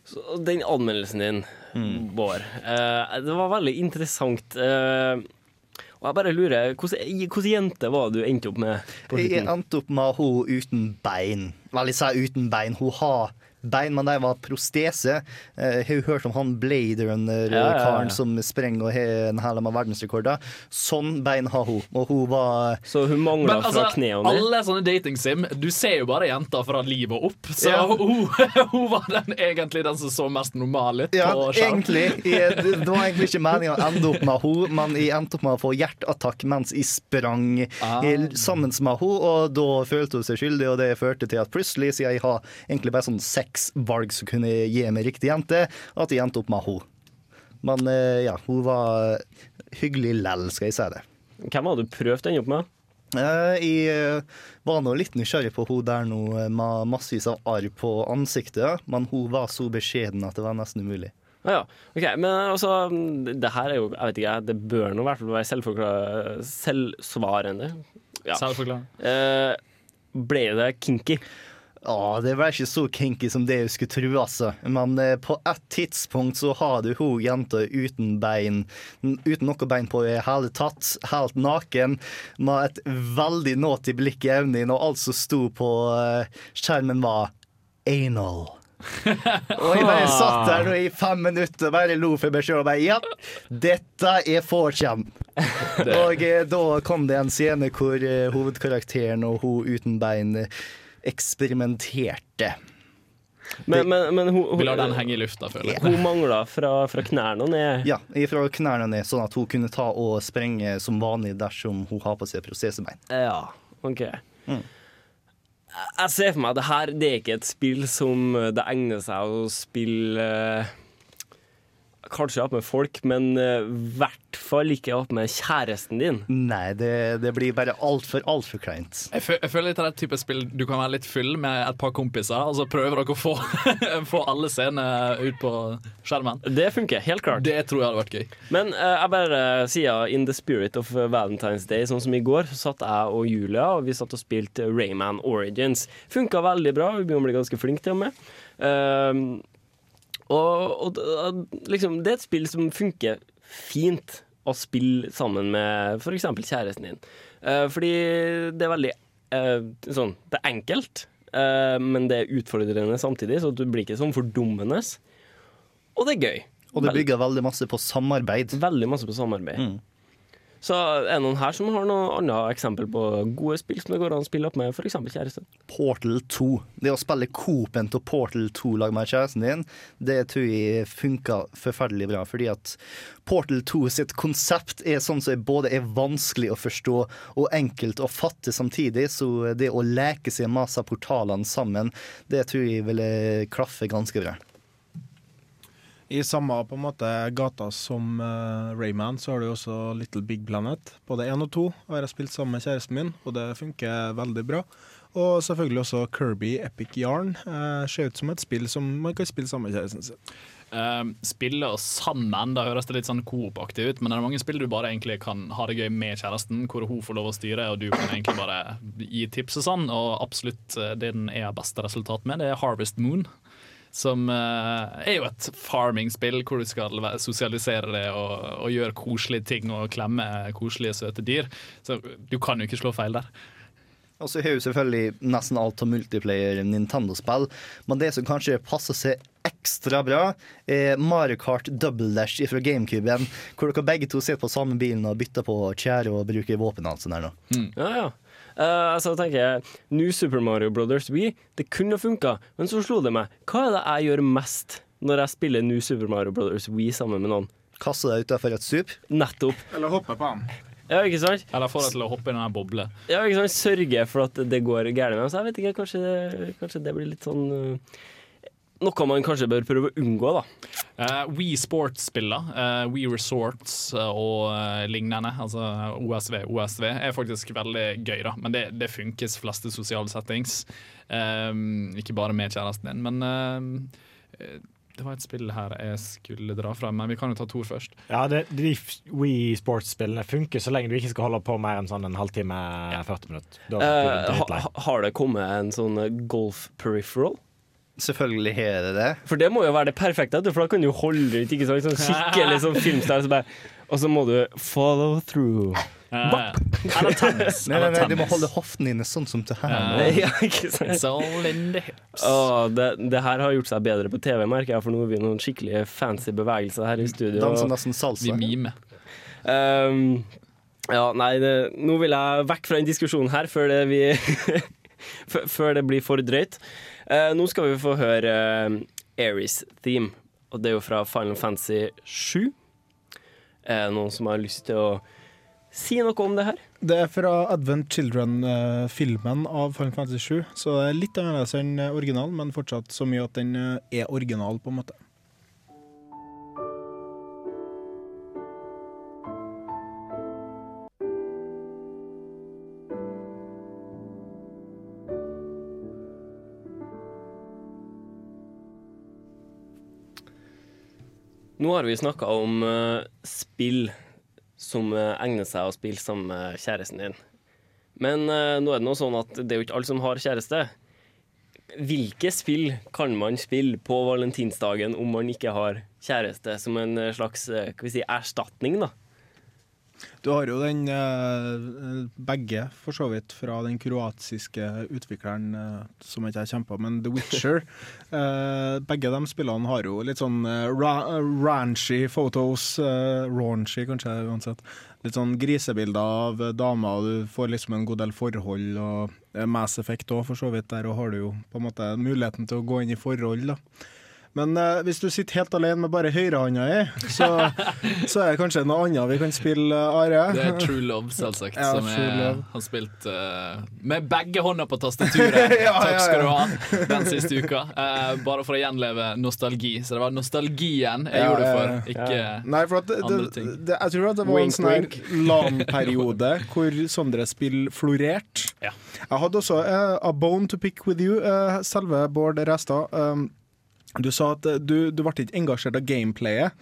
D: så den anmeldelsen din, Bård, eh, det var veldig interessant. Eh, og jeg bare lurer, hvordan jente var det du endte opp med? på
F: Jeg endte opp med hun uten bein. Vel, sier uten bein. Hun har bein, men de var prostese. Eh, Har du hørt om han Blade
D: Ja, ja,
F: Runner-karen
D: ja.
F: som sprenger og har en hæl med verdensrekorder? Sånn bein har hun, og hun var
D: Så hun mangla
G: Men altså, alle sånne datingsim, du ser jo bare jenter fra livet opp. Så
F: Ja.
G: hun, *laughs* hun var den, egentlig den som så mest normal ut
F: Ja,
G: på skjerm.
F: egentlig. Jeg, det var egentlig ikke meningen å ende opp med henne, men jeg endte opp med å få hjerteattakk mens jeg sprang
G: Ah.
F: eh, sammen med henne, og da følte hun seg skyldig, og det førte til at plutselig, siden jeg har egentlig bare sånn seks valg som kunne gi meg riktig jente, at jeg endte opp med henne. Men eh, ja, hun var hyggelig lell, skal jeg si det.
D: Hvem hadde du prøvd å ende opp med?
F: Eh, Jeg eh, var nå litt nysgjerrig på hun der nå med massevis av arr på ansiktet, men hun var så beskjeden at det var nesten umulig.
D: Ah, ja. ok, Men altså, det her er jo Jeg vet ikke, det bør nå i hvert fall være selvsvarende. Ja.
G: Selvforklarende.
D: Eh, ble det kinky?
F: Ja, det var ikke så kinky som det jeg skulle tro, altså. Men eh, på et tidspunkt så har du hun jenta uten bein, uten noe bein på i hele tatt, helt naken, med et veldig naughty blikk i øynene og alt som sto på eh, skjermen var anal. *laughs* og jeg bare satt der nå i fem minutter og bare lo for meg sjøl og bare Ja, dette er 4chan. og eh, da kom det en scene hvor eh, hovedkarakteren og hun uten bein eh, eksperimenterte.
D: Men, men, men hun,
G: Vi lar den henge i lufta, føler jeg.
D: Hun mangla fra, fra knærne og ned.
F: Ja, fra knærne ned, sånn at hun kunne ta og sprenge som vanlig dersom hun har på seg prosesebein.
D: Ja, OK.
F: Mm.
D: Jeg ser for meg at det her det er ikke et spill som det egner seg å spille eh, Kanskje opp med folk, men eh, i hvert fall ikke opp med kjæresten din.
F: Nei, det, det blir bare altfor, altfor kleint.
G: Jeg, jeg føler litt av det type spill Du kan være litt full med et par kompiser, og så prøver dere å få, *laughs* få alle scenene ut på skjermen.
D: Det funker, helt klart.
G: Det tror jeg hadde vært gøy.
D: Men uh, jeg bare sier in the spirit of Valentine's Day, sånn som i går, så satt jeg og Julia og vi satt og spilte Rayman Origins. Funka veldig bra, vi begynner å bli ganske flinke til og med. Ehm, og, og liksom, det er et spill som funker fint å spille sammen med f.eks. kjæresten din. Uh, fordi det er veldig uh, sånn Det er enkelt, uh, men det er utfordrende samtidig, så du blir ikke sånn fordummende. Og det er gøy.
F: Og det bygger veldig masse på samarbeid.
D: Veldig masse på samarbeid. Så er det noen her som har noe annet eksempel på gode spill som det går an å spille opp med f.eks. kjæresten?
F: Portal 2. Det å spille Coop-en til Portal 2 lag med kjæresten din, det tror jeg funker forferdelig bra. Fordi at Portal 2 sitt konsept er sånn som både er vanskelig å forstå og enkelt å fatte samtidig. Så det å leke seg med disse portalene sammen, det tror jeg ville klaffe ganske bra.
E: I samme på en måte gata som uh, Rayman, så har du også Little Big Planet. Både én og to har jeg spilt sammen med kjæresten min, og det funker veldig bra. Og selvfølgelig også Kirby Epic Yarn. Uh, ser ut som et spill som man kan spille sammen med kjæresten sin.
G: Uh, spille sammen, da høres det litt sånn coop-aktig ut, men det er mange spill du bare egentlig kan ha det gøy med kjæresten, hvor hun får lov å styre, og du kan egentlig bare gi tips og sånn. Og absolutt eh, det den er beste resultat med, det er Harvest Moon. Som eh, er jo et farming-spill hvor du skal sosialisere det og, og gjøre koselige ting og klemme koselige, søte dyr. Så du kan jo ikke slå feil der.
F: Og så har jo selvfølgelig nesten alt av multiplayer Nintendo-spill, men det som kanskje passer seg ekstra bra, er Mario Kart Double Dash fra GameCuben, hvor dere begge to sitter på samme bilen og bytter på tjære og bruker våpen og der nå.
D: Ja, ja. Eh, så tenker jeg New Super Mario Brothers Wii, det kunne funka, men så slo det meg. Hva er det jeg gjør mest når jeg spiller New Super Mario Brothers Wii sammen med noen?
F: Kaste deg utafor et sup?
D: Nettopp.
E: Eller hoppe på ham.
D: Ja, ikke sant?
G: Eller få deg til å hoppe i den boble.
D: Ja, ikke sant? Sørge for at det går gærent med dem. Så jeg vet ikke, kanskje, kanskje det blir litt sånn eh, Noe man kanskje bør prøve å unngå, da.
G: Uh, We Sports-spiller, uh, We Resorts uh, og uh, lignende, altså OSV, OSV, er faktisk veldig gøy, da. Men det, det funkes fleste sosiale settings. Ikke bare med kjæresten din, men eh, det var et spill her jeg skulle dra fra, men vi kan jo ta Tor først.
H: Ja, det, de Wii Sports-spillene funker så lenge du ikke skal holde på mer enn sånn en halvtime, 40 minutter. Da
D: Eh, ha, har det kommet en sånn eh, golf peripheral?
F: Selvfølgelig har det det.
D: For det må jo være det perfekte, for da kan du holde ut ikke sant? Sånn skikkelig sånn filmstyle. Så bare Og så må du follow through.
G: Eller tennis.
F: Nei, nei, nei, du må holde hoftene dine sånn som til her.
G: Ja.
D: Ja, ikke sant?
G: It's in the hips.
D: Åh, det, det her har gjort seg bedre på TV, merker jeg, for nå har vi noen skikkelig fancy bevegelser her i studio.
F: Danser dansen, salsa.
G: Vi mimer.
D: Um, ja, nei, det, nå vil jeg vekk fra den diskusjonen her før det, vi, *laughs* før det blir for drøyt. Eh, nå skal vi få høre uh, Aries Theme, og det er jo fra Final Fantasy 7. Er det noen som har lyst til å si noe om det her?
E: Det er fra Advent Children-filmen av Final Fantasy 7, så det er litt annerledes enn originalen, men fortsatt så mye at den eh, er original, på en måte.
D: Nå har vi snakka om uh, spill som uh, egner seg å spille sammen med kjæresten din. Men uh, nå er det noe sånn at det er jo ikke alle som har kjæreste. Hvilke spill kan man spille på valentinsdagen om man ikke har kjæreste, som en slags si, erstatning, da?
E: Du har jo den eh, begge, for så vidt, fra den kroatiske utvikleren eh, som jeg ikke har kjempa, men The Witcher. *laughs* Eh, begge de spillene har jo litt sånn ra ranchy photos. raunchy, kanskje, uansett. Litt sånn grisebilder av damer, og du får liksom en god del forhold. og Mass Effect òg, for så vidt. Der og har du jo på en måte muligheten til å gå inn i forhold, da. Men uh, hvis du sitter helt alene med bare høyrehånda i, så, *laughs* så er det kanskje noe annet vi kan spille, Are.
G: Det er True Love, selvsagt.
E: Ja,
G: som er,
E: Love.
G: har spilt uh, med begge hånda på tastaturet. *laughs*
E: Ja,
G: Takk
E: ja,
G: skal du ha den siste uka. Uh, bare for å gjenleve nostalgi. Så det var nostalgien jeg
E: Ja,
G: gjorde det for,
E: ja.
G: ikke
E: Nei, for at det,
G: andre ting.
E: det, jeg tror at det var
G: Wink,
E: en sånn. *laughs* LAN-periode hvor Sondre spill florerte.
G: Ja.
E: Jeg hadde også A Bone to Pick With You, eh, selve Bård Restad. Um, du sa at eh, du, du ble ikke engasjert av gameplayet.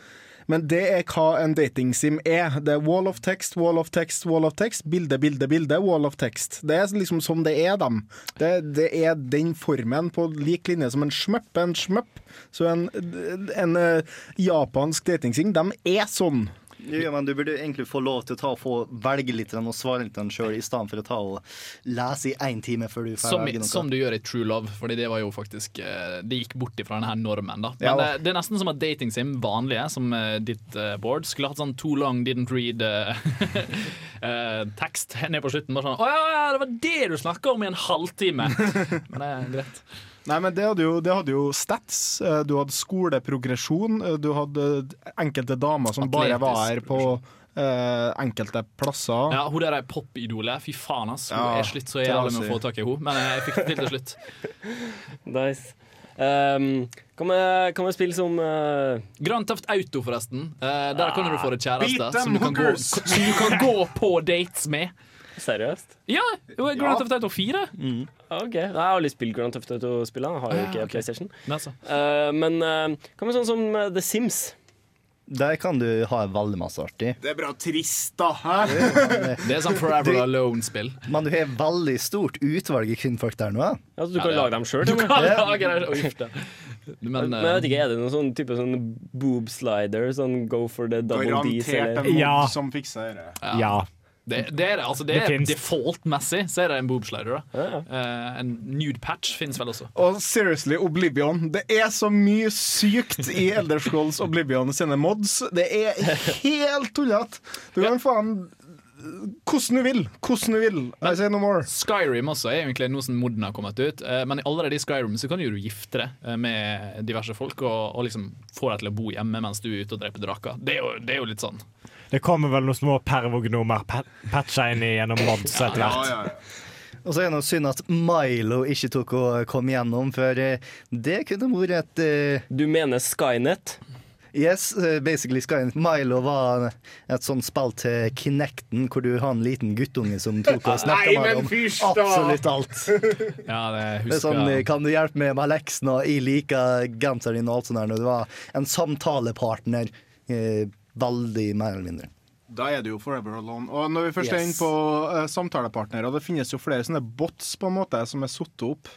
E: Men det er hva en datingsim er. Det er wall of text, wall of text, wall of text. Bilde, bilde, bilde, wall of text. Det er liksom sånn det er, dem. Det, det er den formen, på lik linje som en smøpp en smøpp. Så en, en, en japansk datingsim, de er sånn.
F: Ja, men du burde egentlig få lov til å ta og få velge litt og svare litt sjøl, i stedet for å ta og lese i én time før du får velge noe.
G: som du gjør i True Love, Fordi det var jo faktisk eh, Det gikk bort ifra denne normen. da Men
F: Ja.
G: det, det er nesten som at datingsim, vanlige, som eh, ditt eh, board, skulle hatt sånn too long, didn't read eh, *laughs* eh, tekst ned på slutten. Bare sånn Å ja, det var det du snakka om i en halvtime! *laughs* Men det er greit.
E: Nei, men det hadde, jo, det hadde jo stats. eh, Du hadde skoleprogresjon. eh, Du hadde enkelte damer som bare var her på Uh, enkelte plasser.
G: Ja, Hun der er popidolet. Fy faen, ass. Hun
E: Ja,
G: er slitt så jævlig med å få tak i henne. Men jeg fikk det til til slutt. *laughs*
D: Nice. Um, kan, vi, kan vi spille som uh...
G: Grand Theft Auto, forresten. Uh, der kan du få deg kjæreste som du, kan gå, som du kan gå på dates med.
D: Seriøst?
G: Ja, Grand Theft Auto 4.
D: OK. Jeg har aldri spilt Grand Theft Auto-spillene. Har jo
G: Ah,
D: ikke
G: ok.
D: PlayStation.
G: Men altså.
D: Eh, men uh, hva med sånn som eh, The Sims?
F: Der kan du ha veldig masse artig.
E: Det er bra trist, da. Hæ?
G: Det er sånn Forever Alone-spill.
F: Men du har veldig stort utvalg i kvinnfolk der nå.
D: Ja, du kan
G: Ja, det-
D: lage dem sjøl?
G: Du kan lage dem da. Men,
D: Men, jeg vet ikke, Er det noen sånn type sånn boob slider? Sånn go for the double D?
E: Garantert en
D: Eller?
E: mod som fikser det.
H: Ja. Ja.
G: Det, det er det. Altså, det,
H: Det
G: er. Default-messig så er det en boobslider. Da. uh, en nude patch finnes vel også.
E: Og seriously, Oblivion. Det er så mye sykt i Elder Scrolls Oblivion sine mods. Det er helt tullete. Du kan faen Hvordan du vil. Hvordan du vil. I say no more.
G: Skyrim også er egentlig noe som moden har kommet ut. Eh, men allerede i Skyrim så kan jo du gifte deg eh, med diverse folk og, og liksom få deg til å bo hjemme mens du er ute og dreper draker. Det det er jo litt sånn.
H: Det kommer vel noen små pervognomer pa patcha inn i gjennom mods etter hvert.
F: Og så er det synd at Milo ikke tok å komme gjennom, for eh, det kunne vært et uh...
D: Du mener Skynet?
F: Yes, eh, basically Skynet. Milo var et sånt spill til Kinecten, hvor du har en liten guttunge som tok og snakka med deg om absolutt alt.
G: Ja, det
F: Det er sånn, eh. Kan du hjelpe meg med leksene, og jeg liker genseren din og alt sånt der. Når du var en samtalepartner, eh, veldig mer eller mindre.
E: Da er du jo forever alone. Og når vi først er
F: Yes.
E: inne på uh, samtalepartnere, det finnes jo flere sånne bots på en måte som er satt opp.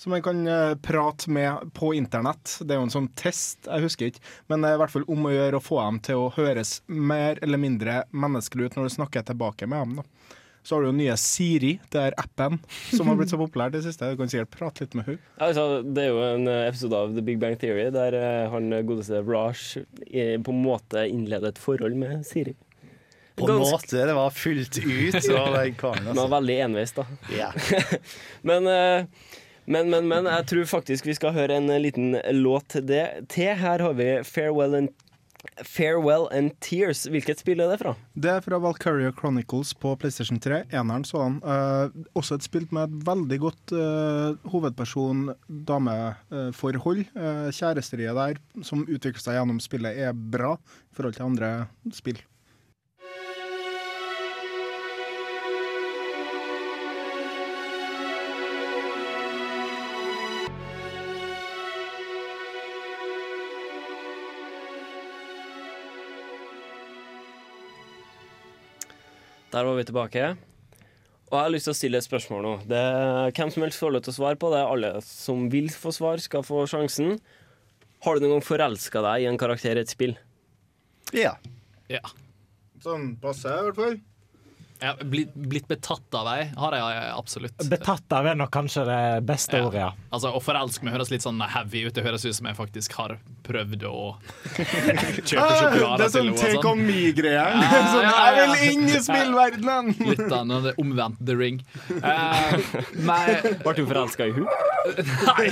E: som man kan uh, prate med på internett. Det er jo en sånn test, jeg husker ikke, men det er i hvert fall om å gjøre å få dem til å høres mer eller mindre menneskelig ut når du snakker tilbake med dem. da. Så har du jo nye Siri, det er appen som har blitt så populær det siste. Du kan sikkert prate litt med henne.
D: Altså, det er jo en eh, episode av The Big Bang Theory der eh, han godeste Raj eh, på en måte innleder et forhold med Siri.
F: På en måte. Det var fullt ut av den karen.
D: Men *laughs*
F: Altså.
D: veldig enveis, da.
F: Yeah. *laughs*
D: men, eh, men, men, men jeg tror faktisk vi skal høre en liten låt det. Til her har vi Farewell and, Farewell and Tears. Hvilket spill er det fra?
E: Det er fra Valkyria Chronicles på PlayStation 3. Eneren sådan. Eh, også et spill med et veldig godt eh, hovedperson-dameforhold. Eh, kjæresteriet der som utvikler seg gjennom spillet, er bra i forhold til andre spill.
D: Der var vi tilbake. Og jeg har lyst til å stille et spørsmål nå. Det er hvem som helst får lov til å svare på det. Alle som vil få svar, skal få sjansen. Har du noen gang forelska deg i en karakter i et spill?
F: Ja.
G: Ja.
E: Sånn passe, i hvert fall.
G: Ja, blitt, blitt betatt av ei har jeg absolutt.
H: Betatt av er nok kanskje det beste
G: Ja.
H: ordet, ja.
G: Altså, Å forelske meg høres litt sånn heavy ut. Det høres ut som jeg faktisk har prøvd å *laughs* kjøpe
E: Ah,
G: sjokolade
E: det er sånn take on me-greia.
G: Ja, *laughs*
E: sånn,
G: ja,
E: jeg vil inn i spillverdenen!
G: Litt er omvendt The Ring. *laughs* Eh,
D: Ble du forelska i hun?
G: Nei.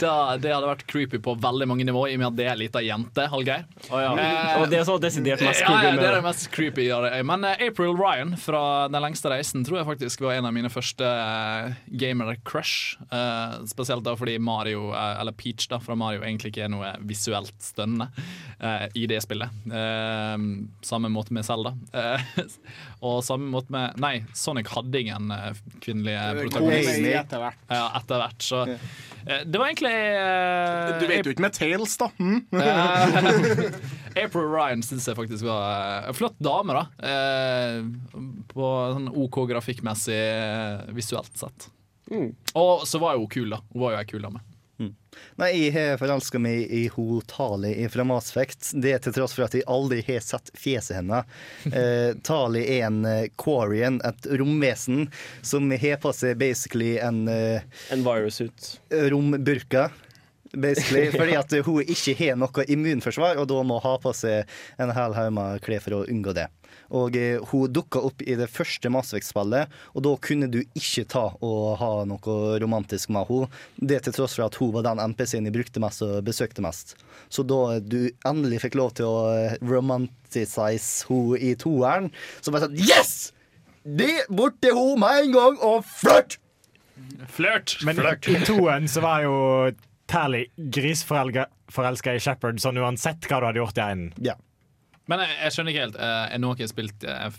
G: Da, det hadde vært creepy på veldig mange nivåer, i og med at det er ei lita jente. Hallgeir.
D: ja.
G: Eh,
D: Og det er så desidert mest creepy
G: ja,
D: ja,
G: det er
D: det.
G: mest creepy. ja, det er. Men eh, April Ryan fra Den lengste reisen tror jeg faktisk var en av mine første eh, gamer-crush. Eh, spesielt da fordi Mario, eh, eller Peach da, fra Mario egentlig ikke er noe visuelt stønnende eh, i det spillet. Eh, samme måte med Zelda. Eh, *laughs* og samme måte med Nei, Sonic hadde ingen eh, kvinnelige protagonister.
E: med etter hvert.
G: Ja, etter hvert. Så eh, det var egentlig eh,
E: Du vet jo ikke med Tales, da. Mm.
G: Eh, *laughs* April Ryan syns jeg faktisk var eh, en flott dame, da. Eh, på sånn OK grafikkmessig, visuelt sett. Og så var jo hun kul, da. Hun var jo ei kul dame.
F: Nei, jeg har forelska meg i hun Tali fra Mass Effect. Det til tross for at jeg aldri har sett fjeset hennes. *laughs* Eh, Tali er en uh, Quarian, et romvesen, som har på seg basically en uh,
D: En virus-ut.
F: romburka. Basically, *laughs* fordi at hun ikke har noe immunforsvar, og da må ha på seg en hel haug med klær for å unngå det. Og eh, Hun dukka opp i det første Mass og da kunne du ikke ta og ha noe romantisk med henne. Det til tross for at hun var den NPC-en jeg brukte mest og besøkte mest. Så da du endelig fikk lov til å eh, romanticize henne i toeren, så bare sånn Yes! Det bort til henne med en gang, og flørt!
G: Flørt!
H: Men i toeren så var jo Tally grisforelska i Shepherd, sånn uansett hva du hadde gjort i einen.
F: Ja.
G: Men jeg, jeg skjønner ikke helt. eh, jeg har spilt eh,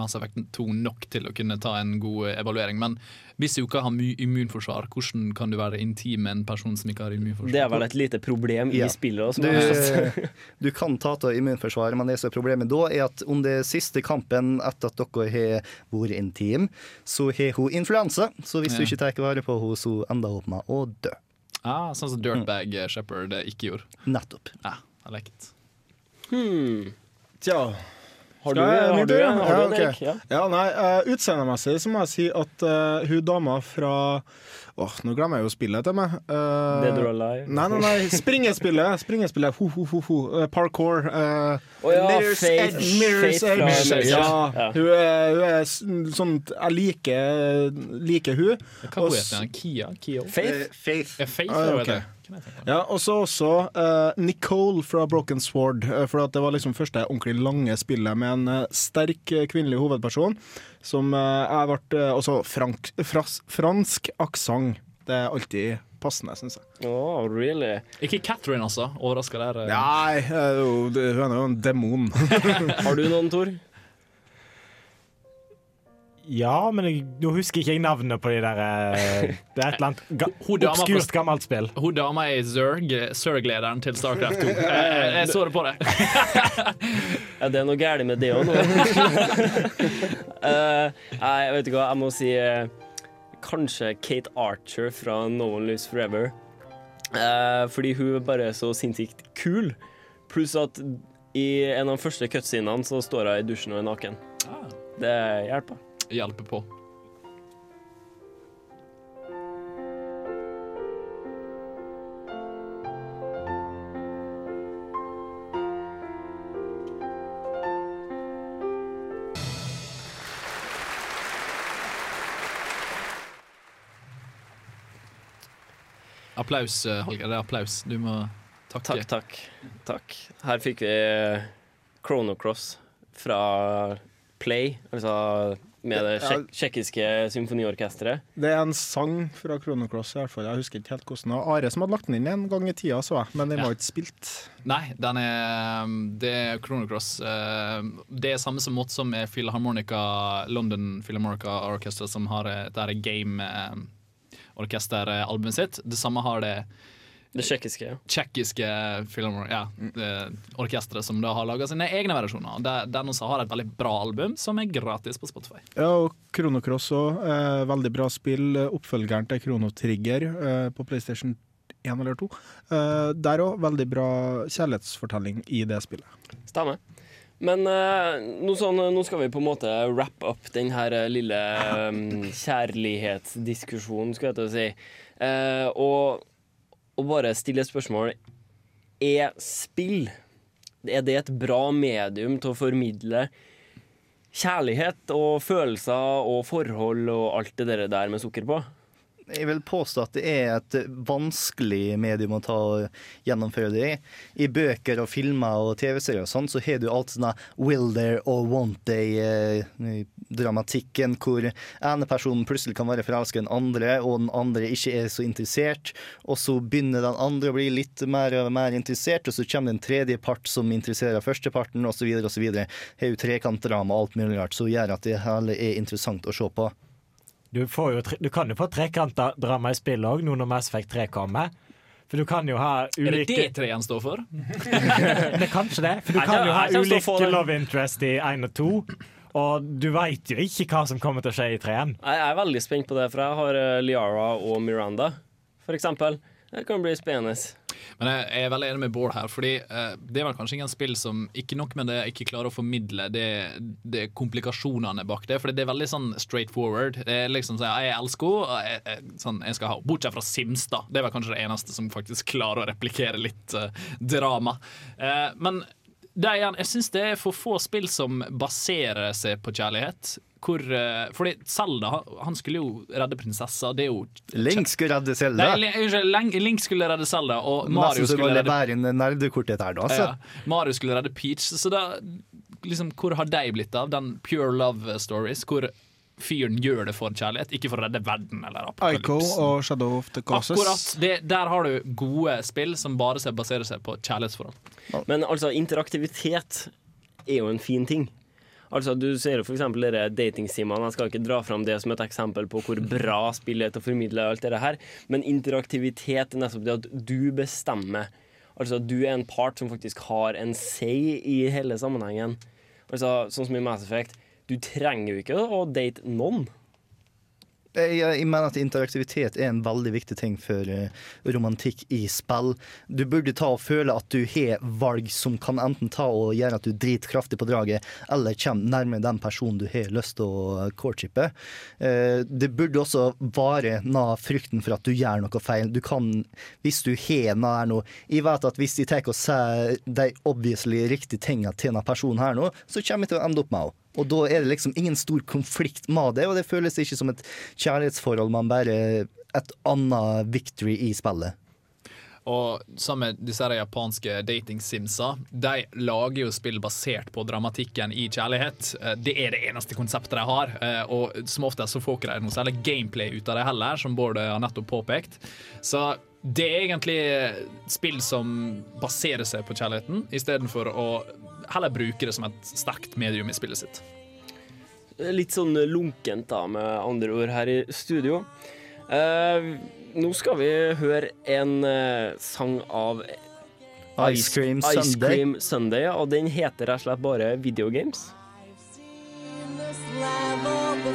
G: Mass Effect 2 nok til å kunne ta en god eh, evaluering? Men hvis du ikke har my- immunforsvar, hvordan kan du være intim med en person som ikke har immunforsvar?
D: Det er vel et lite problem
F: Ja.
D: i spillet. Også,
F: Du, du kan ta av immunforsvaret, men det som er problemet da, er at om det er siste kampen etter at dere har vært intim, så har hun influensa. Så hvis du ikke tar vare på henne, så ender hun opp med å dø.
G: Ah, sånn som Dirtbag mm. Shepherd eh, ikke gjorde.
F: Nettopp.
G: Ja, jeg likt.
D: Hmm.
E: Tja.
D: Har du,
E: jeg-
D: har du,
E: tur?
D: har du
E: Ja,
D: en,
E: ok.
D: Erik? Ja.
E: Ja, nei, uh, Utseendemessig så må jeg si at uh, hun dama fra Åh, nå glemmer jeg jo spillet til meg. Uh,
D: Dead or Alive?
E: Nei, nei, nei, springespillet. Springespillet, ho, ho, ho, ho. Eh, parkour. uh,
D: oh, ja,
E: Mirror's
D: Faith-
E: Edge. Mirror's
D: Faith
E: Edge.
D: Edge.
E: Ja,
D: Ja.
E: Hun er, hun er sånn Jeg liker, liker hun.
G: Hva heter hun? Kia? Kio?
D: Faith?
F: Uh, Faith.
G: Eh, Faith,
E: uh,
G: jeg
E: Ja, og så også uh, Nicole fra Broken Sword. Uh, for at det var liksom første ordentlig lange spillet med en uh, sterk kvinnelig hovedperson. Som uh, jeg ble Også frank, fras, fransk aksent. Det er alltid passende, syns jeg.
D: Oh, really?
G: Ikke Catherine, altså. Overraska der.
E: Nei, hun er jo en demon. *laughs*
D: Har du noen, Tor?
H: Ja, men jeg, nå husker ikke jeg navnet på de der eh, Det er et eller annet ga, obskurt gammelt spill.
G: Hun dama er Zerg, Zerg-lederen til Starcraft 2. *laughs* Jeg, jeg, jeg så det på det. *laughs*
D: Ja, det er noe galt med det òg nå. *laughs* Eh, nei, jeg vet ikke hva, jeg må si eh, kanskje Kate Archer fra No One Lives Forever. Uh, fordi hun er bare så sinnssykt kul. Pluss at i en av de første cutscenene så står hun i dusjen og er naken. Det hjelper.
G: Hjelper på. Applaus, eh, Holger. Det er applaus. Du må takke.
D: Takk, takk. takk. Her fikk vi Chrono Cross fra Play, altså med det tsjekkiske symfoniorkesteret.
E: Det er en sang fra Kronokloss, i hvert fall. Jeg husker ikke helt hvordan. Are som hadde lagt den inn en gang i tida, så jeg, men den
G: Ja.
E: var ikke spilt.
G: Nei, den er, det er Kronokloss. Eh, Det er samme som måte som er Philharmonica, London Philharmonica Orchestra, som har det her game-orkesteralbumet sitt. Det samme har det
D: Det tsjekkiske, ja.
G: tsjekkiske Philharmon- ja, det orkesteret som da har laga sine egne versjoner. Og den også har et veldig bra album, som er gratis på Spotify.
E: Ja, og Kronocross òg. Eh, veldig bra spill. Oppfølgeren til Chrono Trigger eh, på PlayStation 1 eller 2. Eh, der òg veldig bra kjærlighetsfortelling i det spillet.
D: Stemmer. Men eh, nå, sånn, nå skal vi på en måte wrap up den her eh, lille um, *laughs* kjærlighetsdiskusjonen, skulle jeg til å si. Eh, og, og bare stille et spørsmål. Er spill Er det et bra medium til å formidle kjærlighet og følelser og forhold og alt det der med sukker på?
F: Jeg vil påstå at det er et vanskelig medium å ta og gjennomføre det i. I bøker og filmer og TV-serier og sånn, så har du alt sånn will there or won't they-dramatikken, hvor ene personen plutselig kan være forelska i den andre, og den andre ikke er så interessert. Og så begynner den andre å bli litt mer og mer interessert, og så kommer det en tredje part som interesserer førsteparten, osv. osv. Er jo trekantdrama og alt mulig rart, som gjør at det hele er interessant å se på.
H: Du, får jo, tre- du kan jo få trekantdrama i spill òg, nå når Mass Effect 3 kommer. For du kan jo ha
G: Er det
H: ulike
G: det treeren står for? *laughs*
H: Det er kanskje det. For du kan jo ha ulike love interest i én og to. Og du veit jo ikke hva som kommer til å skje i treen.
D: Jeg er veldig spent på det, for jeg har eh, Liara og Miranda, for eksempel. Det kan bli spennende.
G: Men jeg, jeg er veldig enig med Bård her, fordi eh, det er vel kanskje ingen spill som ikke nok med det ikke klarer å formidle det, det komplikasjonene bak det, for det er veldig sånn straight forward. Det er liksom sånn, Jeg elsker henne, jeg, jeg, sånn, jeg skal ha henne. Bortsett fra Sims, da. Det er vel kanskje det eneste som faktisk klarer å replikere litt uh, drama. Uh, men det igjen, jeg syns det er for få spill som baserer seg på kjærlighet. Hvor, eh, fordi Zelda han- skulle jo redde prinsessa. Det er jo
F: Link skulle redde Zelda.
G: Nei, Link- unnskyld, Link, Link skulle redde Zelda, og Mario
F: Nesten
G: skulle redde
F: være en nerdekort dette her, da. Altså.
G: ja, Mario skulle redde Peach. Så da, liksom, hvor har de blitt av? Den pure love stories, hvor fyren gjør det for kjærlighet, ikke for å redde verden eller
E: Ico og Shadow of the Causes.
G: Akkurat. Det, der har du gode spill som bare baserer seg på kjærlighetsforhold.
D: Men altså, interaktivitet er jo en fin ting. Altså, Du ser jo dere datingsimene. Jeg skal ikke dra fram det som et eksempel på hvor bra spillet er til å formidle alt det her, men interaktivitet er nettopp det at du bestemmer. Altså, du er en part som faktisk har en say i hele sammenhengen. Altså, Sånn som i Mass Effect. Du trenger jo ikke å date noen.
F: Jeg, jeg mener at interaktivitet er en veldig viktig ting for eh, romantikk i spill. Du burde ta og føle at du har valg som kan enten ta og gjøre at du driter kraftig på draget, eller kommer nærmere den personen du har lyst til å courtshipe. Eh, det burde også være na frykten for at du gjør noe feil. Du kan, hvis du har na her nå Jeg vet at hvis de tar og sier de obviously riktige tingene til denne personen her nå, så kommer jeg til å ende opp med henne. Og da er det liksom ingen stor konflikt med det, og det føles ikke som et kjærlighetsforhold, men bare et annet victory i spillet.
G: Og sammen med disse japanske dating-simsa, de lager jo spill basert på dramatikken i kjærlighet. Eh, Det er det eneste konseptet de har, eh, og som oftest så får ikke de noe særlig gameplay ut av det heller, som Bård har nettopp påpekt. Så det er egentlig spill som baserer seg på kjærligheten, istedenfor å heller bruke det som et sterkt medium i spillet sitt.
D: Litt sånn lunkent, da, med andre ord, her i studio. Uh, nå skal vi høre en uh, sang av
F: Ice Cream
D: Ice
F: Sunday.
D: Cream Sunday, og den heter rett og slett bare Video Games.
O: level before,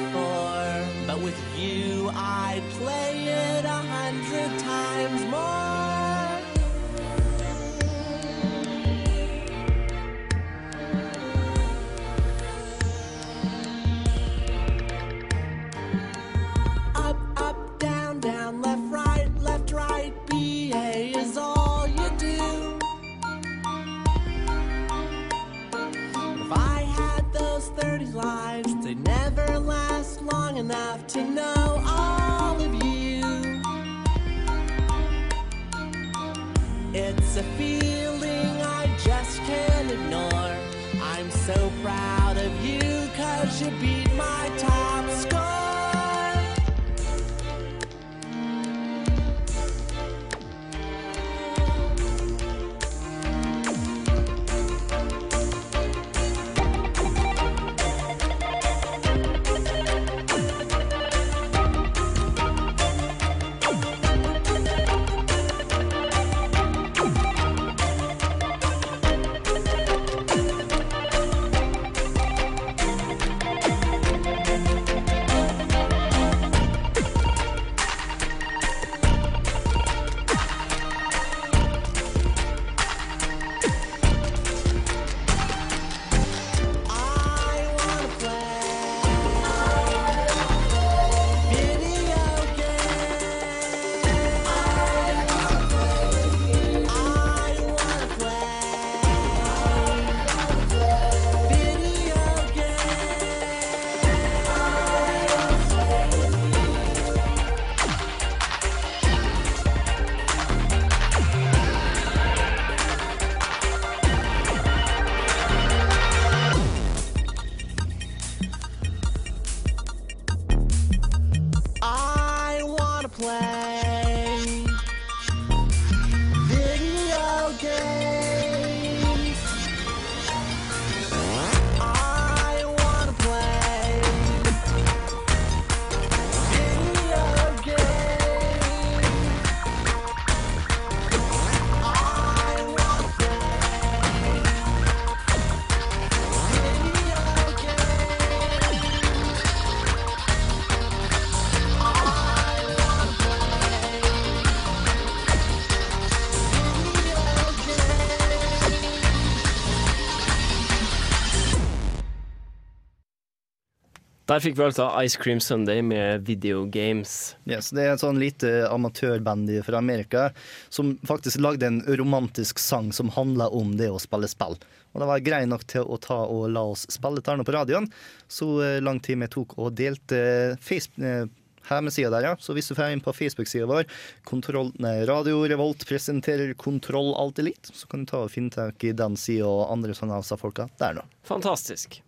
D: Der fikk vi altså Ice Cream Sunday med Video Games.
F: Yes, det er et sånn lite amatørband fra Amerika som faktisk lagde en romantisk sang som handla om det å spille spill. Og det var grei nok til å ta og la oss spille dette på radioen. Så eh, lang tid vi tok og delte face- eh, hjemmesida der, ja. Så hvis du får inn på Facebook-sida vår, kontroll, nei, Radio Revolt presenterer Kontroll Alt Elite, så kan du ta og finne tak i den sida og andre sånne folka der nå.
D: Fantastisk.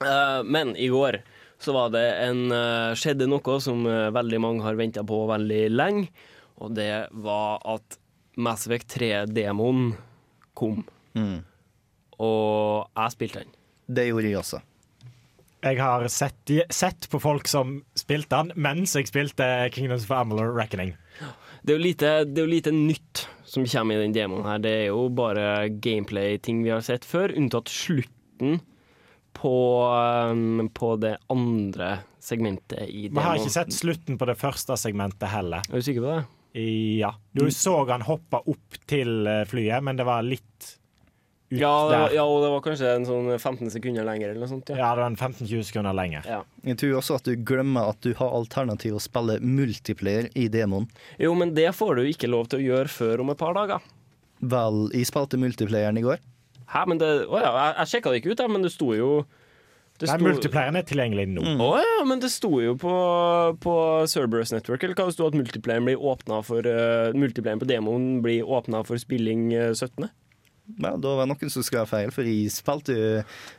D: Uh, men i går så var det en, eh, skjedde noe som eh, veldig mange har venta på veldig lenge, og det var at Mass Effect 3-demoen kom. Og jeg spilte den.
F: Det gjorde jeg også.
H: Jeg har sett, sett på folk som spilte den mens jeg spilte Kingdoms of Amalur Reckoning.
D: Det er, jo lite, det er jo lite nytt som kommer i den demoen her. Det er jo bare gameplay-ting vi har sett før, unntatt slutten på, um, på det andre segmentet i demoen.
H: Vi har ikke sett slutten på det første segmentet heller.
D: Er du sikker på det?
H: Ja. Du så han hoppe opp til eh, flyet, men det var litt ut
D: Ja, det var,
H: der.
D: ja, og det var kanskje en sånn 15 sekunder lenger eller noe sånt. Ja,
H: Ja, det var en 15-20 sekunder lenger.
D: Ja.
F: Jeg tror også at du glemmer at du har alternativ å spille multiplayer i demoen.
D: Jo, men det får du ikke lov til å gjøre før om et par dager.
F: Vel, jeg spilte multiplayeren i går.
D: Hæ, men det Å ja, jeg, jeg sjekka det ikke ut, da, men det sto jo det
H: Nei,
D: sto-
H: multiplayeren er tilgjengelig nå.
D: Å ja, men det sto jo på, på Cerberus Network eller hva det sto at multiplayeren blir for uh, Multiplayeren på demoen blir åpna for spilling eh, 17.
F: Ja, da var det noen som skulle ha feil, for jeg spilte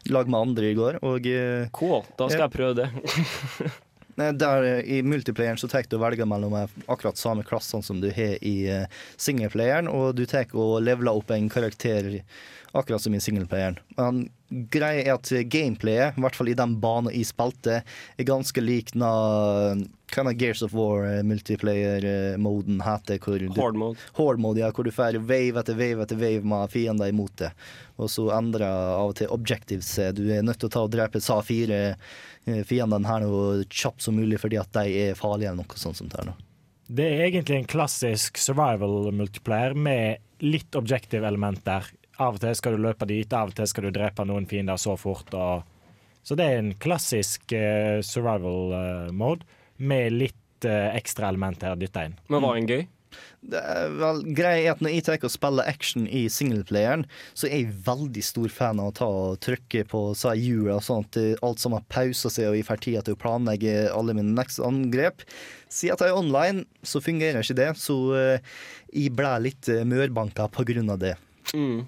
F: lag med andre i går, og eh,
D: Cool, da skal
F: jeg,
D: jeg prøve det. *laughs*
F: Der eh, I multiplayeren så tar du å velge mellom eh, akkurat samme klassene som du har i eh, singleplayeren, og du tar og leveler opp en karakter akkurat som i singelplayeren. Men greia er at gameplayet, i hvert fall i den banen i spilte, er ganske lik kind er Gears of War eh, heter. Hvor du,
D: Horde mode.
F: Horde mode, ja, hvor du får wave etter wave etter wave med fiender imot det. Og så endrer av og til objectives. Du er nødt til å ta og drepe sa fire eh, fiendene her nå kjapt som mulig fordi at de er farlige eller noe sånt. som det er nå.
H: Det er egentlig en klassisk survival multiplayer med litt objective elementer. Av og til skal du løpe dit, av og til skal du drepe noen fiender så fort. Og så det er en klassisk uh, survival uh, mode med litt uh, ekstra elementer dytta inn.
D: Men var den gøy?
F: Det er vel greia er at Når jeg tar og spiller action i singleplayeren, så er jeg veldig stor fan av å ta og trykke på sa hjula og sånn at alt har pausa seg, og jeg får tid til å planlegge alle mine neste angrep. Siden at jeg er online, så fungerer ikke det, så jeg ble litt mørbanka på grunn av det.
D: Mm.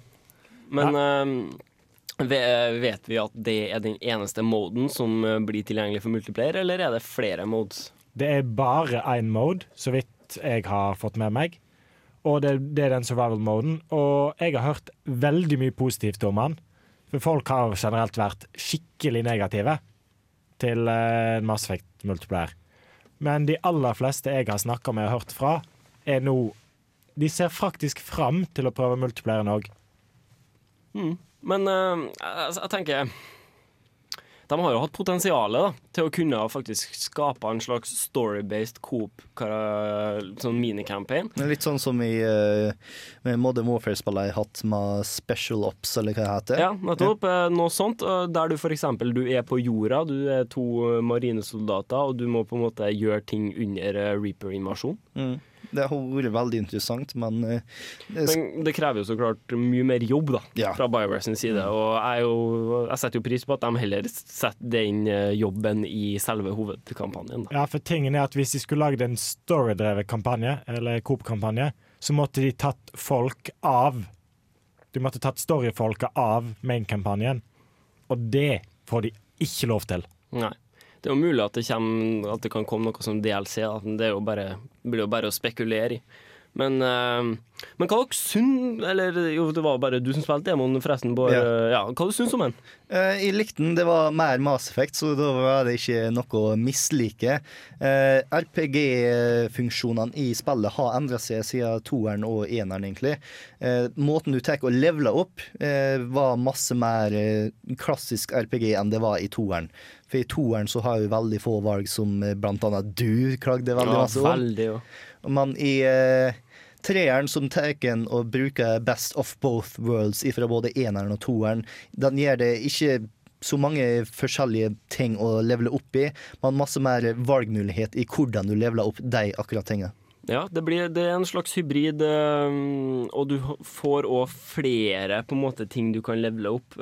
D: Men eh, ve- vet vi at det er den eneste moden som eh, blir tilgjengelig for multiplayer, eller er det flere modes?
H: Det er bare én mode, så vidt jeg har fått med meg. Og det, det er den survival-moden. Og jeg har hørt veldig mye positivt om den. For folk har generelt vært skikkelig negative til eh, Mass Effect multiplayer. Men de aller fleste jeg har snakka med og hørt fra, er nå De ser faktisk fram til å prøve multiplieren òg.
D: Mm. Men uh, jeg, jeg tenker De har jo hatt potensialet til å kunne faktisk skape en slags story-based coop sånn minicampaign.
F: Litt sånn som i uh, Modern Warfare-spillet jeg har hatt med Special Ops, eller hva det heter.
D: Ja, nettopp. Ja. Noe sånt. eh, Der du f.eks. du er på jorda, du er to eh, marinesoldater, og du må på en måte gjøre ting under eh, Reaper-invasjon.
F: Mm. Det har vært veldig interessant, men uh, det,
D: Men det krever jo så klart mye mer jobb da, fra BioWare sin side. Og jeg, jo, jeg setter jo pris på at de heller setter den eh, jobben i selve hovedkampanjen. Da.
H: Ja, for tingen er at hvis de skulle lagd en storydrevet kampanje, eller Coop-kampanje, så måtte de tatt folk av Du måtte tatt storyfolka av main-kampanjen, og det får de ikke lov til.
D: Nei. Det er jo mulig at det, kommer, at det kan komme noe som DLC. Da. Det, jo bare, blir jo bare å spekulere i. Men, eh, men hva dere syns Eller jo, det var bare du som spilte demoen, forresten. Bård.
F: Ja.
D: Ja. Hva du syns om den?
F: Uh, jeg likte den. Det var mer Mass Effect, så da var det ikke noe å mislike. Uh, RPG-funksjonene i spillet har endra seg siden toeren og eneren, egentlig. Uh, måten du tar og leveler opp, eh, var masse mer eh, klassisk RPG enn det var i toeren. For i toeren så har vi veldig få valg, som eh, blant annet du klagde veldig
D: Ja,
F: masse om.
D: veldig, ja.
F: Men i uh, treeren som tar og bruker best of both worlds fra både eneren og toeren, den gjør det ikke så mange forskjellige ting å levele opp i, men masse mer valgmulighet i hvordan du leveler opp de akkurat tingene.
D: Ja, det, blir, det er en slags hybrid, eh, og du får òg flere på en måte ting du kan levele opp.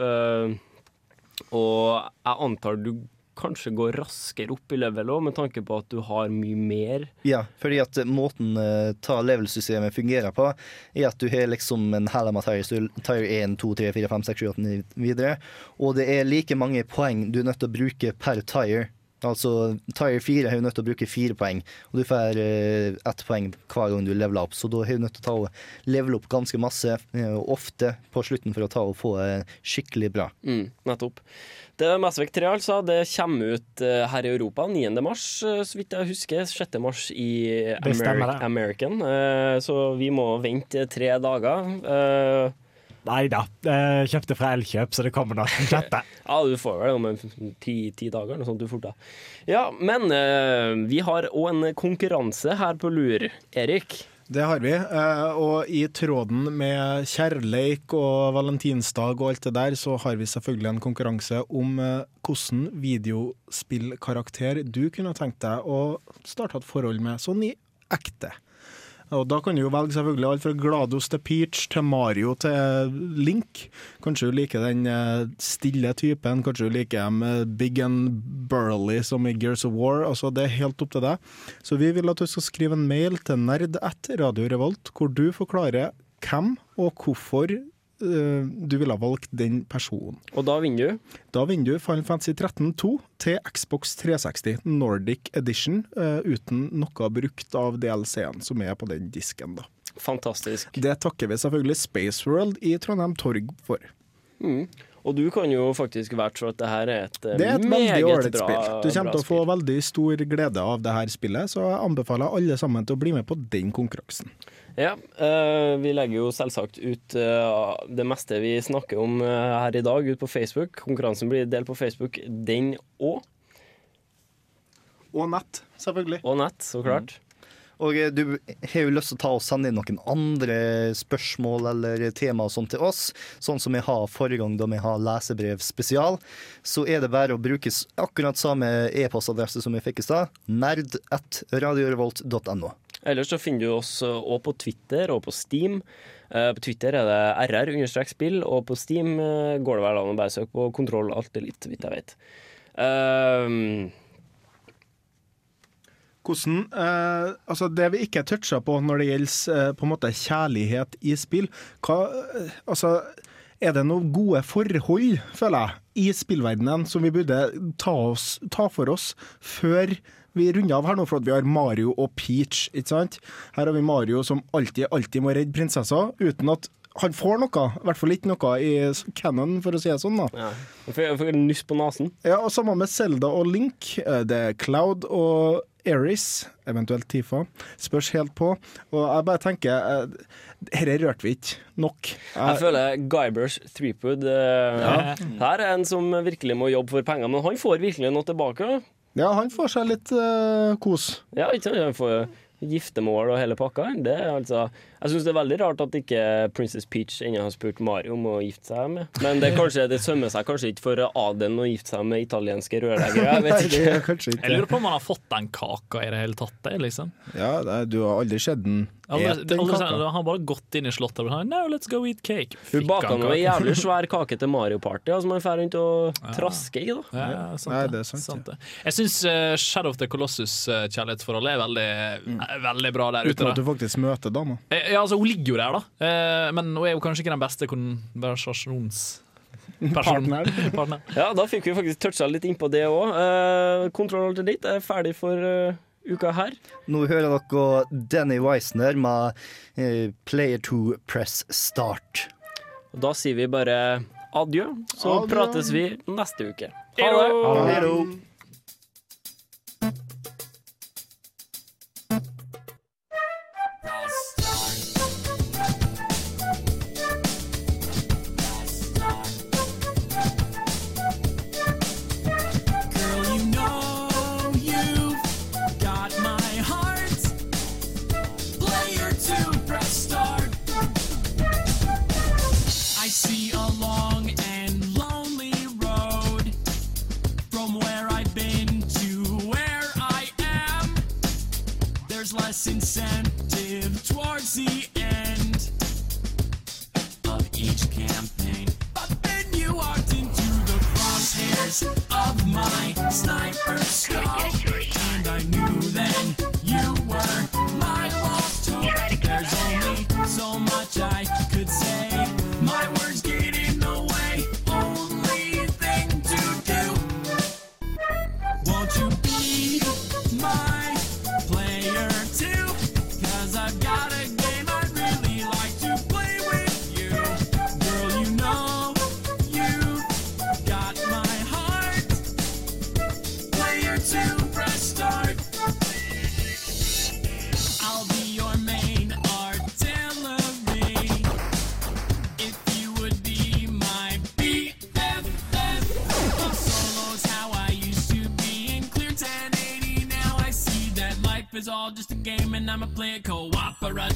D: og jeg antar du kanskje går raskere opp i level òg, med tanke på at du har mye mer.
F: Ja, fordi at måten uh, ta level-systemet fungerer på, er at du har liksom en hell med tires, du tar 1, 2, 3, 4, 5, 6, 7, 8, 9 videre, og det er like mange poeng du er nødt til å bruke per tire. Altså, Tire 4 har du nødt til å bruke fire poeng, og du får uh, ett poeng hver gang du leveler opp. Så da har du nødt til å ta og levele opp ganske masse, uh, ofte på slutten for å ta og få uh, skikkelig bra.
D: Mm, nettopp. Det er Mass Effect 3, altså. Det kommer ut uh, her i Europa 9. mars, så vidt jeg husker. 6. mars i
H: Ameri.
D: American. Så vi må vente tre dager. Eh,
H: Nei da, jeg kjøpte fra Elkjøp, så det kommer nok en sjette. *laughs*
D: Ja, du får vel det om en ti, ti dager, noe sånt du fort da. Ja, men eh, vi har òg en konkurranse her på lur. Erik?
E: Det har vi. eh, Og i tråden med kjærleik og valentinsdag og alt det der, så har vi selvfølgelig en konkurranse om eh, hvordan videospillkarakter du kunne tenkt deg å starte et forhold med, sånn i ekte. Og Da kan du jo velge selvfølgelig alt fra Glados til Peach til Mario til Link. Kanskje du liker den eh, stille typen, kanskje du liker dem eh, big and burly som i Gears of War. Altså Det er helt opp til deg. Så vi vil at du skal skrive en mail til nerd at Radio Revolt, hvor du forklarer hvem og hvorfor du ville ha valgt den personen.
D: Og da vinner du?
E: Da vinner du Final Fantasy 13-2 til Xbox 360 Nordic Edition, eh, uten noe brukt av DLC-en som er på den disken. da.
D: Fantastisk.
E: Det takker vi selvfølgelig Spaceworld i Trondheim Torg for.
D: Mm. Og du kan jo faktisk være så at det her er et, eh,
E: Det er et
D: meget bra,
E: spill. Du kommer til å få veldig stor glede av det her spillet, så jeg anbefaler alle sammen til å bli med på den konkurransen.
D: Ja, eh, vi legger jo selvsagt ut eh, det meste vi snakker om eh, her i dag, ut på Facebook. Konkurransen blir delt på Facebook, den òg.
E: Og nett, selvfølgelig.
D: Og nett, så klart.
O: Og eh, du har jo lyst til å ta og sende inn noen andre spørsmål eller tema og sånt til oss, sånn som vi har forrige gang da vi har lesebrev spesial, så er det bare å bruke akkurat samme e-postadresse som vi fikk i stad, nerd.radiorevolt.no.
D: Ellers så finner du oss òg på Twitter og på Steam. Eh, På Twitter er det rr-spill, og på Steam eh, går det vel an å bare søke på Kontroll alt litt, vidt jeg vet. Um,
E: Hvordan, eh, altså Det vi ikke toucha på når det gjelder eh, på en måte kjærlighet i spill hva, eh, altså, Er det noen gode forhold, føler jeg, i spillverdenen som vi burde ta, oss, ta for oss før vi runder av her nå, for at vi har Mario og Peach. ikke sant? Her har vi Mario som alltid, alltid må redde prinsessa, uten at han får noe. I hvert fall ikke noe i canon, for å si det sånn. da.
D: ja. Jeg får- en får nyss på nesen.
E: Ja, og Sammen med Zelda og Link. Eh, Det er Cloud og Aris, eventuelt Tifa. Spørs helt på. Og jeg bare tenker eh, Dette rørte vi ikke nok.
D: Jeg føler Guybers Threepood uh,
E: Ja.
D: Her er en som virkelig må jobbe for penger, men han får virkelig noe tilbake.
E: Ja, han får seg litt uh, kos.
D: Ja, ikke sant? Han får giftermål og hele pakka. Det er altså Jeg syns det er veldig rart at ikke Princess Peach ennå har spurt Mario om å gifte seg med. Men det, kanskje, det sømmer seg kanskje ikke for Aden å gifte seg med italienske rørleggere. Jeg vet ikke.
G: Jeg lurer på om han har fått den kaka i det hele tatt. Liksom.
E: Ja, det, Du har aldri sett den et den kaka?
G: han har bare gått inn i slottet og sagt No, let's go eat cake.
D: Hun
G: Fikk
D: baka
G: en
D: noe jævlig *laughs* svær kake til Mario Party, som han drar rundt og trasker i. da
G: Ja, ja, sant
E: Nei,
G: det.
E: er sant,
G: sant det. Jeg syns Shadow of the Colossus-kjærlighetsforholdet er veldig, mm. veldig bra der ute.
E: Uten at du faktisk møter dama.
G: Eh, Ja, altså, hun ligger jo der, da. Eh, Men hun er jo kanskje ikke den beste konversasjonspersonen. *laughs*
D: Ja, da fikk vi faktisk toucha litt innpå det òg. Uh, Kontroll Alt Elite er ferdig for eh, uka her.
O: Nå hører dere Danny Weisner med eh, Player 2 Press Start.
D: Og da sier vi bare adjø, så
O: Adjø.
D: prates vi neste uke. Ha
O: Ha det.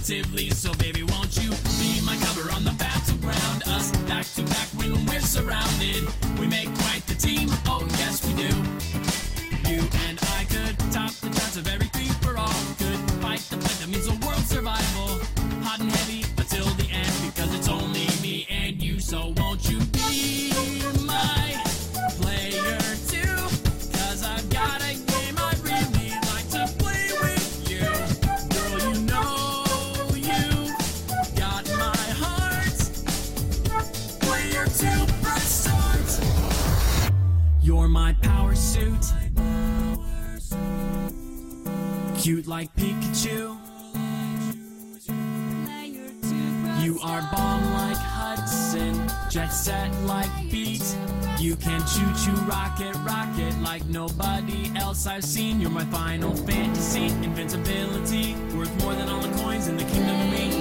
O: relatively set like Beat. You can choo choo rocket rocket like nobody else I've seen. You're my final fantasy, invincibility, worth more than all the coins in the kingdom of me.